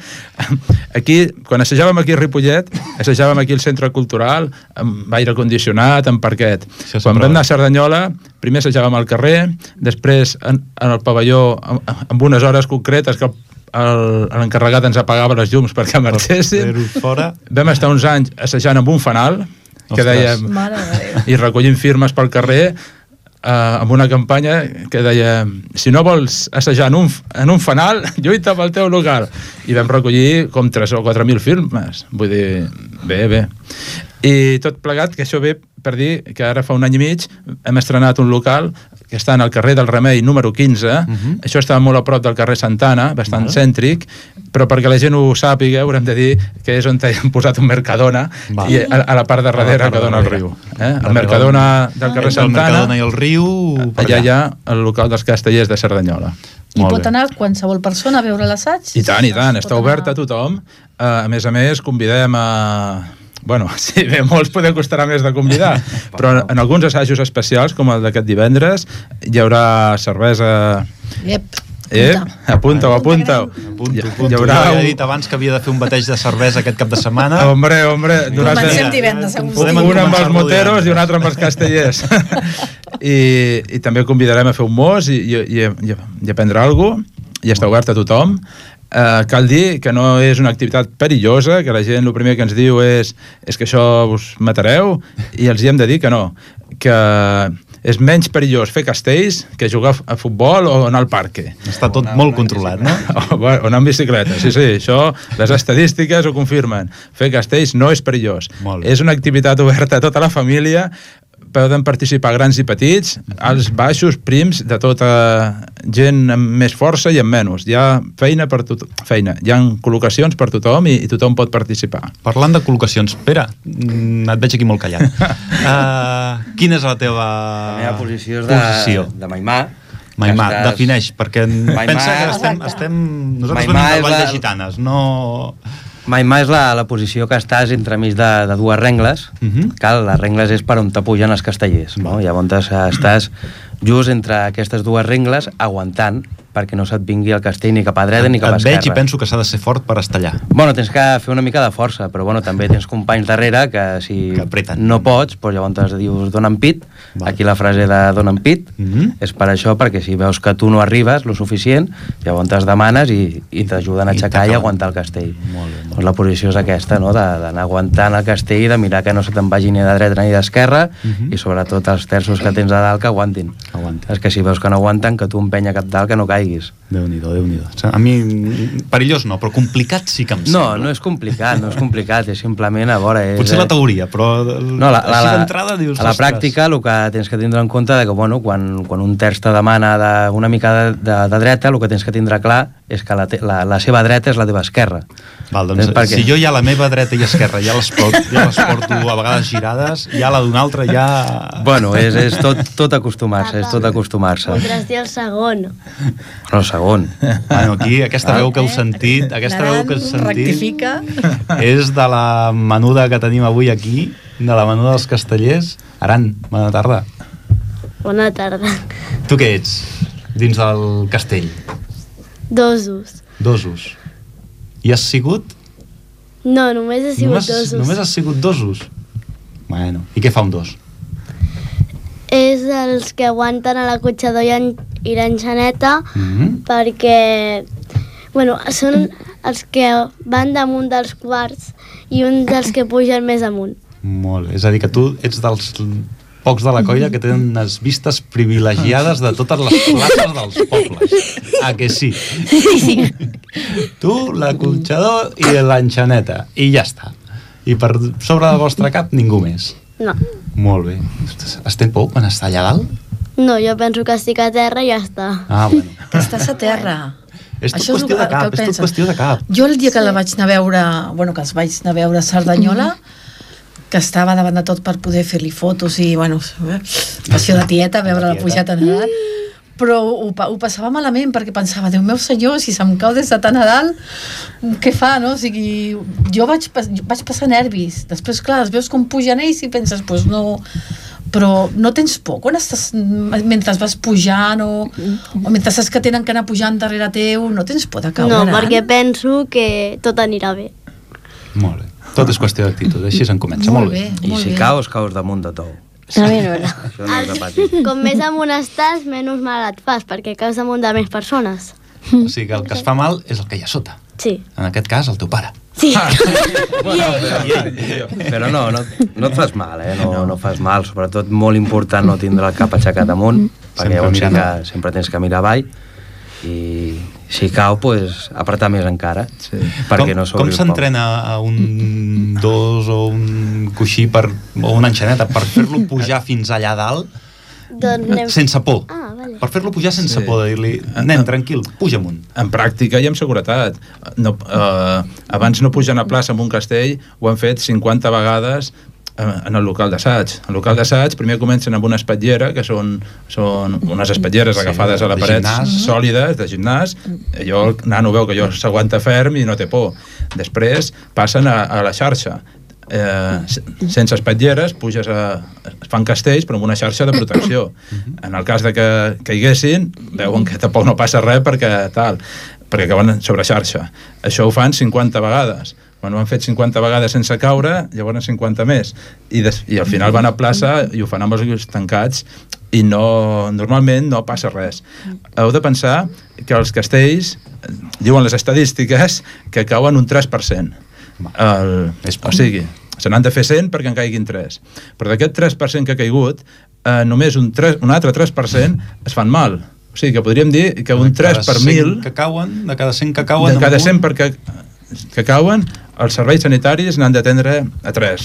Aquí, quan assajàvem aquí a Ripollet, assajàvem aquí al centre cultural, amb aire condicionat, amb parquet. Això quan vam anar a Cerdanyola, primer assajàvem al carrer, després en, en el pavelló, amb, amb unes hores concretes que el- l'encarregat ens apagava les llums perquè marxéssim. Fer-ho fora. Vam estar uns anys assajant amb un fanal, que Ostres. dèiem, i recollint firmes pel carrer eh, amb una campanya que deia si no vols assajar en un, en un fanal, lluita pel teu local. I vam recollir com 3 o 4.000 firmes. Vull dir, bé, bé. I tot plegat, que això ve per dir que ara fa un any i mig hem estrenat un local que està en el carrer del Remei número 15. Uh -huh. Això està molt a prop del carrer Santana, bastant Val. cèntric, però perquè la gent ho sàpiga haurem de dir que és on hem posat un Mercadona Val. i a, a la part de darrere part que dona el darrere. riu. Eh? El Mercadona del carrer Entre el Santana, Mercadona i el riu... allà hi ha el local dels castellers de Cerdanyola. I Molt pot bé. anar qualsevol persona a veure l'assaig? I tant, i tant, està anar- obert a tothom. Uh, a més a més, convidem a... Bueno, sí, bé, molts poder costarà més de convidar, però en alguns assajos especials, com el d'aquest divendres, hi haurà cervesa... Ep, Eh? apunta. Apunta-ho, apunta-ho. Apunto, Hi, apunto. hi haurà ja he un... dit abans que havia de fer un bateig de cervesa aquest cap de setmana. Hombre, hombre, donat Comencem de... divendres. Podem un amb els moteros i un altre amb els castellers. I, I també convidarem a fer un mos i, i, i, i, i a prendre alguna cosa. I està obert a tothom. Uh, cal dir que no és una activitat perillosa, que la gent el primer que ens diu és, és que això us matareu, i els hi hem de dir que no, que és menys perillós fer castells que jugar a futbol o anar al parque. Està tot molt controlat, no? O, o anar amb bicicleta, sí, sí, això les estadístiques ho confirmen. Fer castells no és perillós. És una activitat oberta a tota la família, poden participar grans i petits, alts, baixos, prims, de tota gent amb més força i amb menys. Hi ha feina per tothom, feina, hi ha col·locacions per tothom i, i tothom pot participar. Parlant de col·locacions, Pere, mm, et veig aquí molt callat. Uh, quina és la teva La meva posició és de, posició? de Maimà, Maimà, estàs- defineix, perquè Maimà- pensa que estem, estem nosaltres Maimà venim del Vall de Gitanes, no... Maimà és la, la posició que estàs entremig de, de dues rengles. Uh Mhm. -huh. Cal, les rengles és per on te pugen els castellers. No? Llavors estàs just entre aquestes dues rengles aguantant perquè no se't vingui el castell ni cap a dreta ni cap a Et esquerra. veig i penso que s'ha de ser fort per estar allà. Bueno, tens que fer una mica de força, però bueno, també tens companys darrere que si Que apreten. no pots, doncs llavors dius donen pit, Val. aquí la frase de donen pit, Mhm. és per això, perquè si veus que tu no arribes lo suficient, llavors demanes i, i t'ajuden a I aixecar i t'acaben. aguantar el castell. Molt bé, molt Doncs la posició és aquesta, no? d'anar aguantant el castell, de mirar que no se te'n vagi ni de dreta ni d'esquerra Mhm. i sobretot els terços que tens a dalt que aguantin. Aguantin. És que si veus que no aguanten, que tu empenya cap dalt que no caiguis. Déu-n'hi-do, déu nhi déu A mi, perillós no, però complicat sí que em No, sembla. no és complicat, no és complicat, és simplement a veure... És, Potser la eh, teoria, però No, la, la, així la, d'entrada dius... a la "Ostres". pràctica el que tens que tindre en compte de que bueno, quan, quan un terç te demana de, una mica de, de, de dreta, el que tens que tindre clar és que la, te, la, la seva dreta és la teva esquerra. Val, doncs, És perquè- si jo ja la meva dreta i esquerra ja les, pot, ja les porto a vegades girades, ja la d'una altra ja... Bueno, és, és tot, tot acostumar-se, és tot acostumar-se. Podràs dir el segon. Bueno, segon. Bueno, aquí aquesta veu que heu sentit, aquesta veu que heu sentit Rectifica. és de la menuda que tenim avui aquí, de la menuda dels castellers. Aran, bona tarda. Bona tarda. Tu què ets dins del castell? Dosos. Dosos. I has sigut? No, només he sigut només, dosos. Només has sigut dosos? Bueno, i què fa un dos? És els que aguanten a la cotxador i, en, i l'enxaneta Mm -hmm. perquè bueno, són els que van damunt dels quarts i un dels que pugen més amunt. Molt bé. És a dir, que tu ets dels pocs de la colla que tenen les vistes privilegiades de totes les places dels pobles. A que sí? Sí. Tu, l'acolxador i l'enxaneta. I ja està. I per sobre del vostre cap ningú més. No, Molt bé. Ten por quan està allà dalt? No, jo penso que estic a terra i ja està. Ah, bueno. Que estàs a terra. És tot Això qüestió de que- cap, és tot qüestió de cap. Jo el dia que la vaig anar a veure, bueno, que els vaig anar a veure a Cerdanyola, que estava davant de tot per poder fer-li fotos i, bueno, passió de tieta, veure la tieta. pujada a Nadal, però ho, ho passava malament perquè pensava, Déu meu senyor, si se'm cau des de tan a dalt, què fa, no? O sigui, jo vaig, jo vaig passar nervis. Després, clar, els veus com pugen ells i penses, doncs pues no... Però no tens por quan estàs, mentre vas pujant o, o mentre saps que tenen que anar pujant darrere teu, no tens por de caure? No, perquè penso que tot anirà bé. Molt bé. Tot és qüestió d'actitud, així se'n comença. Molt, Molt bé. bé. I Molt si bé. caus, caus damunt de tou. També no, no. Això no és de pati. Com més amunt estàs, menys mal et fas, perquè caus damunt de més persones. O sigui que el que es fa mal és el que hi ha sota. Sí. En aquest cas, el teu pare. Sí. Però no, no, no et fas mal, eh? No, no fas mal. Sobretot molt important no tindre el cap aixecat amunt, perquè Sempre llavors sí mirant. que sempre tens que mirar avall i si cau, pues, apretar més encara, Sí. perquè com no com s'entrena a un dos o un coixí per, o una enxaneta per fer-lo pujar fins allà dalt doncs anem... sense por? Ah, vale. Per fer-lo pujar sense Sí. por, de dir-li, nen, tranquil, puja amunt. En pràctica i amb seguretat. No, eh, abans no pugen a plaça amb un castell, ho han fet 50 vegades eh, en el local d'assaig. En el local d'assaig primer comencen amb una espatllera, que són, són unes espatlleres Sí, agafades a la paret gimnàs. sòlides, de gimnàs. Allò el nano veu que allò s'aguanta ferm i no té por. Després passen a, a la xarxa. Eh, se- sense espatlleres, puges a, es fan castells però amb una xarxa de protecció. En el cas de que caiguessin veuen que tampoc no passa res perquè tal perquè acaben sobre xarxa. Això ho fan 50 vegades. Quan ho han fet 50 vegades sense caure llavors 50 més. I, des, i al final van a plaça i ho fan amb els ulls tancats i no, normalment no passa res. Heu de pensar que els castells eh, diuen les estadístiques que cauen un 3% el, o sigui, se n'han de fer 100 perquè en caiguin 3 però d'aquest 3% que ha caigut eh, només un, 3, un altre 3% es fan mal. O sigui que podríem dir que un De cada 3 per 100 1.000 que cauen, de cada 100 que cauen de cada amunt, 100 perquè, que cauen els serveis sanitaris n'han d'atendre a 3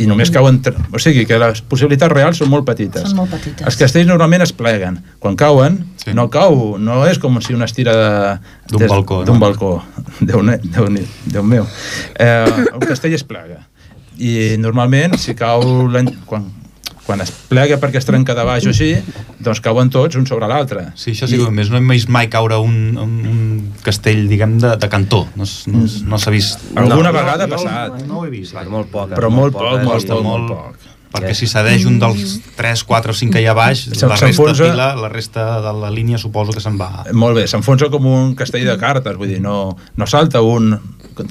i només cauen o sigui que les possibilitats reals són molt petites. Són molt petites. els castells normalment es pleguen. Quan cauen, Sí. no cau no és com si una estira de- D'un balcó, d'un no? balcó. Déu, Déu, Déu meu. Eh, el castell es plega i normalment si cau l'any- quan, quan es plega perquè es trenca de baix o així, doncs cauen tots un sobre l'altre. Sí, això sí que més no hem vist mai caure un, un, un castell, diguem, de, de cantó. No, no, no s'ha vist. Alguna no, vegada ha passat. No, no ho he vist. Però molt poc. Però molt poc, molt costa poc, molt molt. poc. Perquè si cedeix un dels 3, 4 o 5 que hi ha baix, Se'n- la resta, pila, la resta de la línia suposo que se'n va. Molt bé, s'enfonsa com un castell de cartes, vull dir, no, no salta un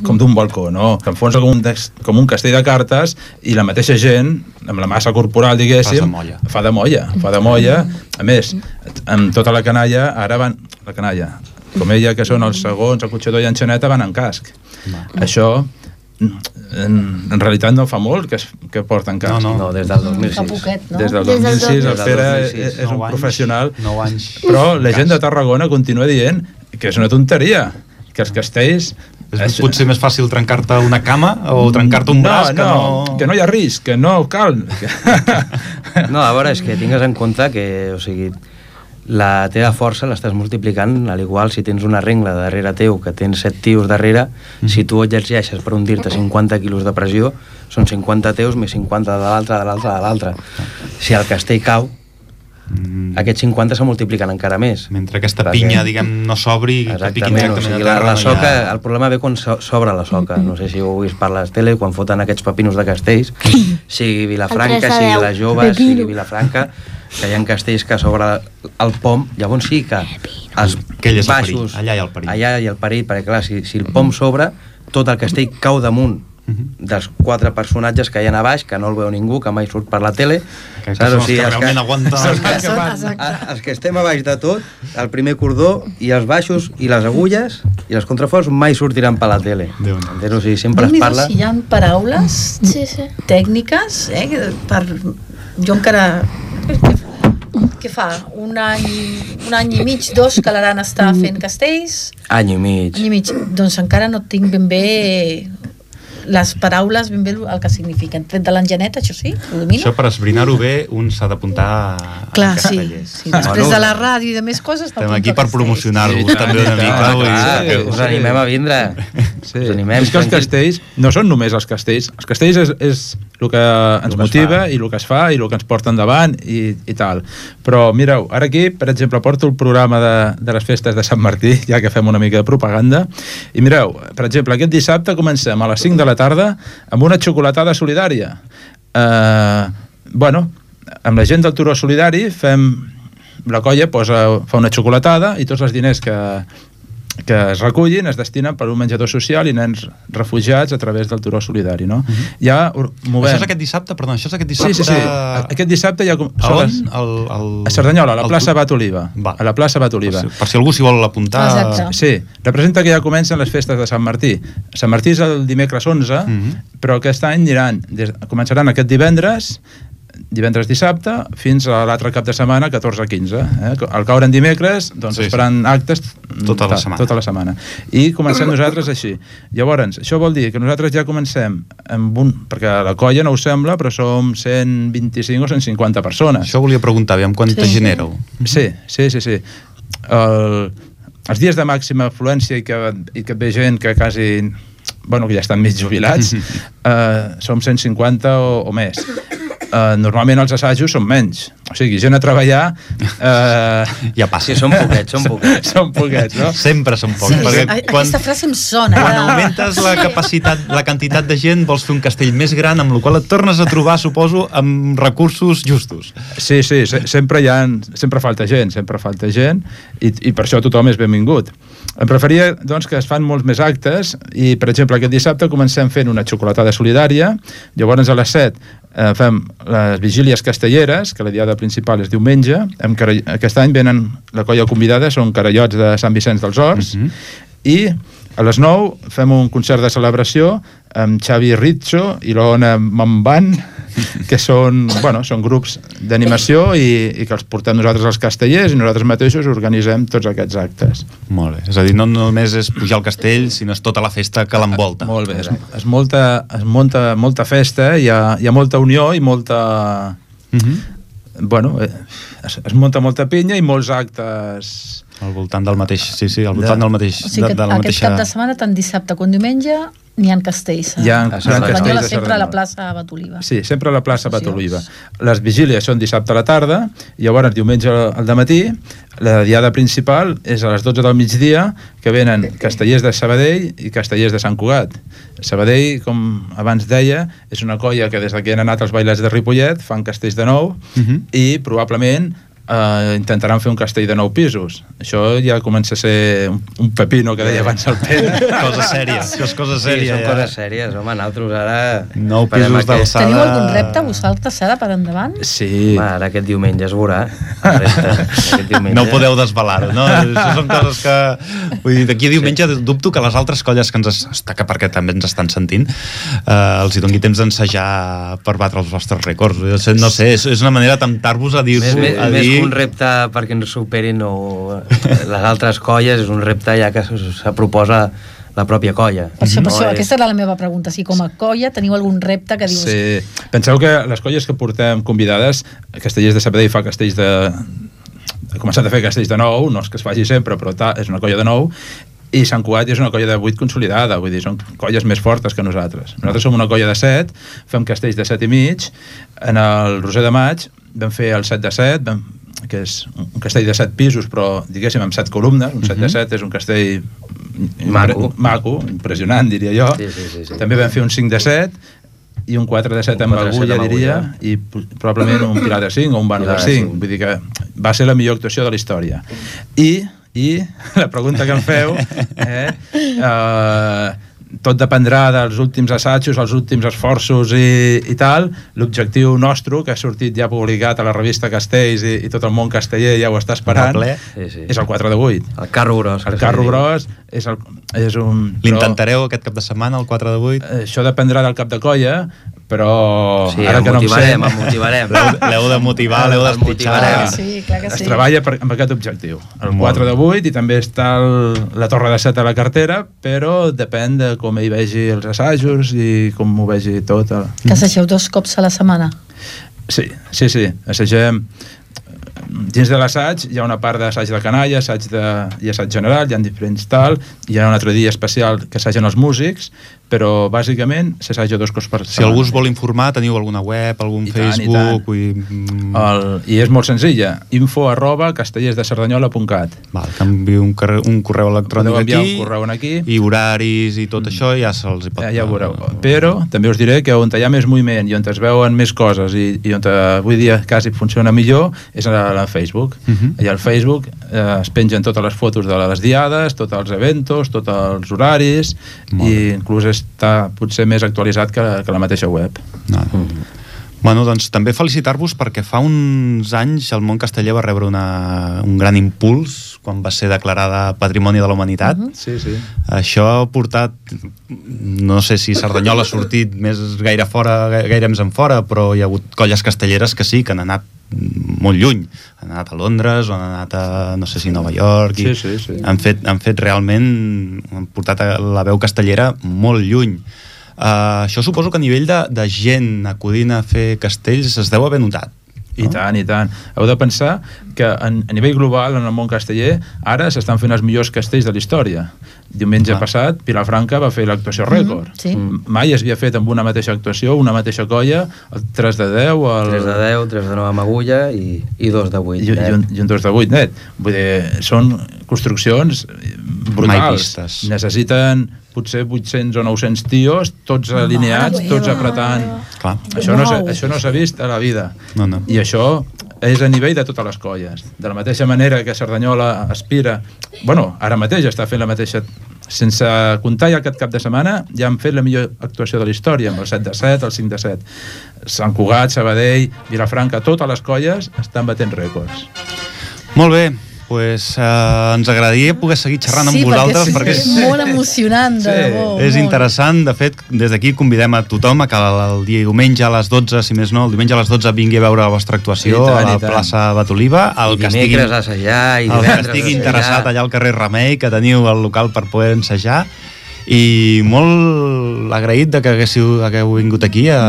com d'un balcó, no? S'enfonsa com, un, des- com un castell de cartes i la mateixa gent, amb la massa corporal, diguéssim, Fa de molla. fa de molla, fa de molla. A més, amb tota la canalla, ara van... La canalla, com ella, que són els segons, el cotxador i en Xaneta, van en casc. Això, en, en realitat no fa molt que, es, que porten casc. No, No, des del Fa 2006. poquet, no? Des del Des del 2006 el Des del Pere 2006. és, és un anys, professional 9 anys. però la gent de Tarragona continua dient que és una tonteria que els castells És potser més fàcil trencar-te una cama o trencar-te un braç no, que no, no... que no hi ha risc, que no cal. No, a veure, és que tingues en compte que, o sigui, la teva força l'estàs multiplicant, al igual si tens una rengla darrere teu, que tens set tios darrere, si tu exerceixes per hundir-te 50 quilos de pressió, són 50 teus més 50 de l'altre, de l'altre, de l'altre. Si el castell cau, Mm, aquests 50 se multipliquen encara més. Mentre aquesta Perquè- pinya, diguem, no s'obri i que piqui Exactament, o sigui, a la, terra, la soca, ha- el problema ve quan so- s'obre la soca. No sé si ho heu vist per les tele, quan foten aquests papinos de castells, sigui Vilafranca, sigui la Jove, sigui Vilafranca, que hi ha castells que s'obre el pom, llavors sí que els Aquell és el perill, baixos... allà hi ha el perill. Allà hi ha el perill, perquè clar, si, si el pom s'obre, tot el castell cau damunt Mhm. dels quatre personatges que hi ha a baix, que no el veu ningú, que mai surt per la tele. Que, que són els que realment aguanten... els que, Són- exacte. els que estem a baix de tot, el primer cordó i els baixos i les agulles i els contraforts mai sortiran per la tele. Entens? O sigui, sempre es Déu-n'hi-do parla... si hi ha paraules Sí, sí. tècniques eh, per... jo encara què, què fa? Un any, un any i mig, dos que l'Aran està fent castells Any i mig. any i mig, doncs encara no tinc ben bé les paraules ben bé el que signifiquen. Tret de l'engenet, això sí, ho domino? Això per esbrinar-ho bé, un s'ha d'apuntar a Clar, a sí, sí. Després de la ràdio i de més coses... Estem aquí per castells. promocionar-vos Sí, també una mica. clar, que- us animem a vindre. Sí. Us animem. és que els castells no són només els castells. Els castells és, és el que ens que es motiva i el que es fa i el que ens porta endavant i, i tal. Però mireu, ara aquí, per exemple, porto el programa de, de les festes de Sant Martí, ja que fem una mica de propaganda, i mireu, per exemple, aquest dissabte comencem a les 5 de la tarda amb una xocolatada solidària. Eh, bueno, amb la gent del Turó Solidari fem la colla posa, fa una xocolatada i tots els diners que, que es recullin es destinen per un menjador social i nens refugiats a través del Turó Solidari, no? Ja or- movem... Això és aquest dissabte? Perdó, això és aquest Sí, dissabte? sí, sí. Aquest dissabte ja... A són on? les- El, el... A Cerdanyola, a la el plaça Bat Oliva. Va. A la plaça Bat Per Oliva. si, per si algú s'hi vol apuntar... Exacte. Sí, representa que ja comencen les festes de Sant Martí. Sant Martí és el dimecres 11, Mhm. però aquest any aniran, des, començaran aquest divendres, divendres dissabte, fins a l'altre cap de setmana, 14-15. Eh? Al caure en dimecres, doncs Sí, es faran actes Tota la ta- setmana. tota la setmana. I comencem nosaltres així. Llavors, això vol dir que nosaltres ja comencem amb un... Perquè la colla no us sembla, però som 125 o 150 persones. Això volia preguntar, aviam quanta Sí. gent éreu? Sí, sí, sí, sí. El, els dies de màxima afluència i que, i que ve gent que quasi bueno, que ja estan mig jubilats, eh, som 150 o, o més. Eh, normalment els assajos són menys. O sigui, gent a treballar... Eh, Ja passa. Sí, són poquets, són poquets. són poquets, no? Sempre són pocs. Sí, perquè a- quan, Aquesta frase em sona. quan eh? augmentes la capacitat, la quantitat de gent, vols fer un castell més gran, amb la qual et tornes a trobar, suposo, amb recursos justos. Sí, sí, se sempre hi ha, sempre falta gent, sempre falta gent i, i per això tothom és benvingut. Em preferia doncs, que es fan molts més actes i, per exemple, aquest dissabte comencem fent una xocolatada solidària, llavors a les 7 eh, fem les vigílies castelleres, que la diada principal és diumenge, amb aquest any venen, la colla convidada són carallots de Sant Vicenç dels Horts, Mhm. i a les 9 fem un concert de celebració amb Xavi Rizzo i l'Ona Mamban, que són, bueno, són grups d'animació i, i que els portem nosaltres als castellers i nosaltres mateixos organitzem tots aquests actes. Molt bé. És a dir, no només és pujar al castell, sinó és tota la festa que l'envolta. Molt bé, és, és, molta, es munta molta festa, hi ha, hi ha molta unió i molta... Mhm. Bueno, eh, es, es munta molta pinya i molts actes... Al voltant del mateix, sí, sí, al voltant De- del mateix... O sigui que de, de la aquest mateixa... cap de setmana, tant dissabte com diumenge, n'hi ha castells. Hi ha- hi ha castells sempre a la plaça Batoliva. Sí, sempre a la plaça. Batoliva. Les vigílies són dissabte a la tarda, i llavors diumenge al matí, la diada principal és a les 12 del migdia, que venen castellers de Sabadell i castellers de Sant Cugat. Sabadell, com abans deia, és una colla que des de que han anat els bailats de Ripollet fan castells de nou Mhm. i probablement eh, intentaran fer un castell de nou pisos. Això ja comença a ser un, un pepino que deia abans el Pere. Cosa sèria, això és cosa Sí, sèria. són ja. coses sèries, home, nosaltres ara... Nou pisos d'alçada. Teniu algun repte vosaltres ara per endavant? Sí. Home, ara aquest diumenge es veurà. diumenge. No podeu desvelar-ho, no? Això són coses que... Vull dir, d'aquí a diumenge dubto que les altres colles que ens es- destaca perquè també ens estan sentint eh, els hi doni temps d'ensejar per batre els vostres rècords. No sé, és, és una manera de temptar-vos a dir-vos... A dir... un repte perquè ens superin o les altres colles, és un repte ja que se se proposa la pròpia colla. Per això, per No això, és- aquesta era la meva pregunta. Si com a colla teniu algun repte que dius... Sí. Penseu que les colles que portem convidades, Castellers de Sabadell fa castells de... ha començat a fer castells de nou, no és que es faci sempre, però ta, és una colla de nou, i Sant Cugat és una colla de 8 consolidada, vull dir, són colles més fortes que nosaltres. Nosaltres som una colla de 7, fem castells de 7 i mig, en el Roser de Maig vam fer el 7 de 7, vam, que és un castell de 7 pisos, però diguéssim amb 7 columnes, un 7 de 7 és un castell Maco. maco, impressionant, diria jo. Sí, sí, sí, sí. També vam fer un 5 de 7 i un 4 de 7 Un amb 4 de 7 agulla, diria, i probablement un pilar de 5 o un vano de Pilar de 5. cinc. Vull dir que va ser la millor actuació de la història. I, i la pregunta que em feu, eh, eh, tot dependrà dels últims assajos, els últims esforços i, i tal. L'objectiu nostre, que ha sortit ja publicat a la revista Castells i, i tot el món casteller ja ho està esperant, Ple. Sí, sí. és el 4 de 8. El carro gros. El carro diu. gros és, el, és un... L'intentareu aquest cap de setmana, el 4 de 8? Eh, Això dependrà del cap de colla, però Sí, ara que no em sé... motivarem, el motivarem. L'heu de motivar, l'heu d'espitxar. motivarem. Sí, clar que es sí. treballa per, amb aquest objectiu. El Molt 4 bé. de 8 i també està el, la torre de 7 a la cartera, però depèn de com hi vegi els assajos i com m'ho vegi tot. El... Que assageu dos cops a la setmana. Sí, sí, sí. Assagem dins de l'assaig hi ha una part d'assaig de canalla, assaig de, i assaig general, hi ha diferents tal, hi ha un altre dia especial que assagen els músics, però bàsicament s'assaja dos cops per Si algú us vol informar, teniu alguna web, algun I tant, i Facebook... tant. Vull... dir, mm, El, I és molt senzilla, info arroba castellersdecerdanyola.cat Val, enviï un, un correu electrònic aquí, un correu aquí. i horaris i tot això ja se'ls pot... Ja, ja ho veureu. Però també us diré que on hi ha més moviment i on es veuen més coses i, i on avui dia quasi funciona millor és a la Facebook. Mhm. Allà al Facebook eh, es pengen totes les fotos de les diades, tots els eventos, tots els horaris Molt i inclús està potser més actualitzat que, que la mateixa web. No. Bueno, doncs també felicitar-vos perquè fa uns anys el món casteller va rebre una, un gran impuls quan va ser declarada Patrimoni de la Humanitat. Mhm. Sí, sí. Això ha portat, no sé si Cerdanyola ha sortit més gaire fora, gai- gaire més en fora, però hi ha hagut colles castelleres que sí, que han anat molt lluny. Han anat a Londres, o han anat a, no sé si Nova York, i Sí, sí, sí. Han, fet, han fet realment, han portat la veu castellera molt lluny. Uh, això suposo que a nivell de, de gent acudint a fer castells es deu haver notat. I tant, i tant. Heu de pensar que en, a nivell global, en el món casteller, ara s'estan fent els millors castells de la història. Diumenge Clar. passat, Vilafranca va fer l'actuació rècord. sí. M- Mai es havia fet amb una mateixa actuació, una mateixa colla, el 3 de 10, el... 3 de 10, 3 de 9 amb agulla i, i 2 de 8. i, i, un, i un 2 de 8 net. Vull dir, són construccions Mai brutals. Necessiten potser 800 o 900 tios, tots alineats, tots apretant. Clar. Això no, això no s'ha vist a la vida. No, no. I això és a nivell de totes les colles. De la mateixa manera que Cerdanyola aspira... Bueno, ara mateix està fent la mateixa... Sense comptar ja aquest cap de setmana, ja han fet la millor actuació de la història, amb el 7 de 7, el 5 de 7. Sant Cugat, Sabadell, Vilafranca, totes les colles estan batent rècords. Molt bé, pues, uh, ens agradaria poder seguir xerrant sí, amb vosaltres perquè és, és molt emocionant, de Sí, debò. És molt. interessant, de fet, des d'aquí convidem a tothom a que el diumenge a les 12, si més no, el diumenge a les 12 vingui a veure la vostra actuació I tant, a la plaça Batoliva. El I que estigui, a assajar, i el que divendres estigui interessat allà al carrer Remei, que teniu el local per poder ensejar. I molt agraït de que haguéssiu, hagueu vingut aquí a,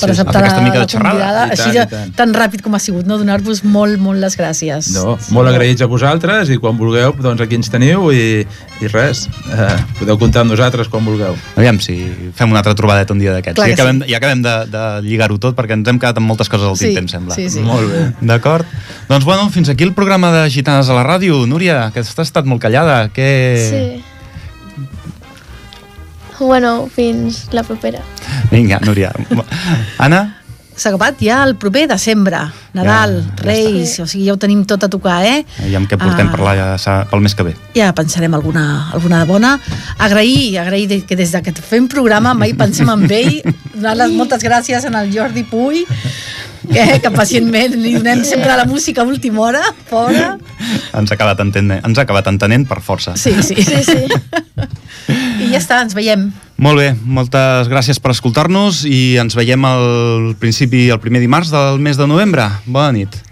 per a acceptar fer aquesta mica de xerrada. I així tant, tant. tan ràpid com ha sigut, no? donar-vos molt, molt les gràcies. No, molt agraïts a vosaltres i quan vulgueu, doncs aquí ens teniu i, i res, eh, podeu comptar amb nosaltres quan vulgueu. Aviam si fem una altra trobadeta un dia d'aquests. I que acabem, i acabem de, de lligar-ho tot perquè ens hem quedat amb moltes coses al Sí, tinter, em sembla. sí, sí. Molt bé. D'acord? Doncs bueno, fins aquí el programa de Gitanes a la ràdio. Núria, que has estat molt callada. Que... Sí. Bueno, fins la propera. Vinga, Núria. Anna? S'ha acabat ja el proper desembre, Nadal, Ja, ja Reis, o sigui, ja ho tenim tot a tocar, eh? I amb què portem Ah. per la, ja, pel mes que ve? ja pensarem alguna, alguna de bona. Agrair, agrair que des de que fem programa mai pensem en ell, donar les moltes gràcies en el Jordi Puy, que, que pacientment li donem sempre la música a última hora, fora. Ens ha acabat entenent, ens ha acabat entenent per força. Sí, sí. Sí, sí. I ja està, ens veiem. Molt bé, moltes gràcies per escoltar-nos i ens veiem al principi, el primer dimarts del mes de novembre. Bona nit.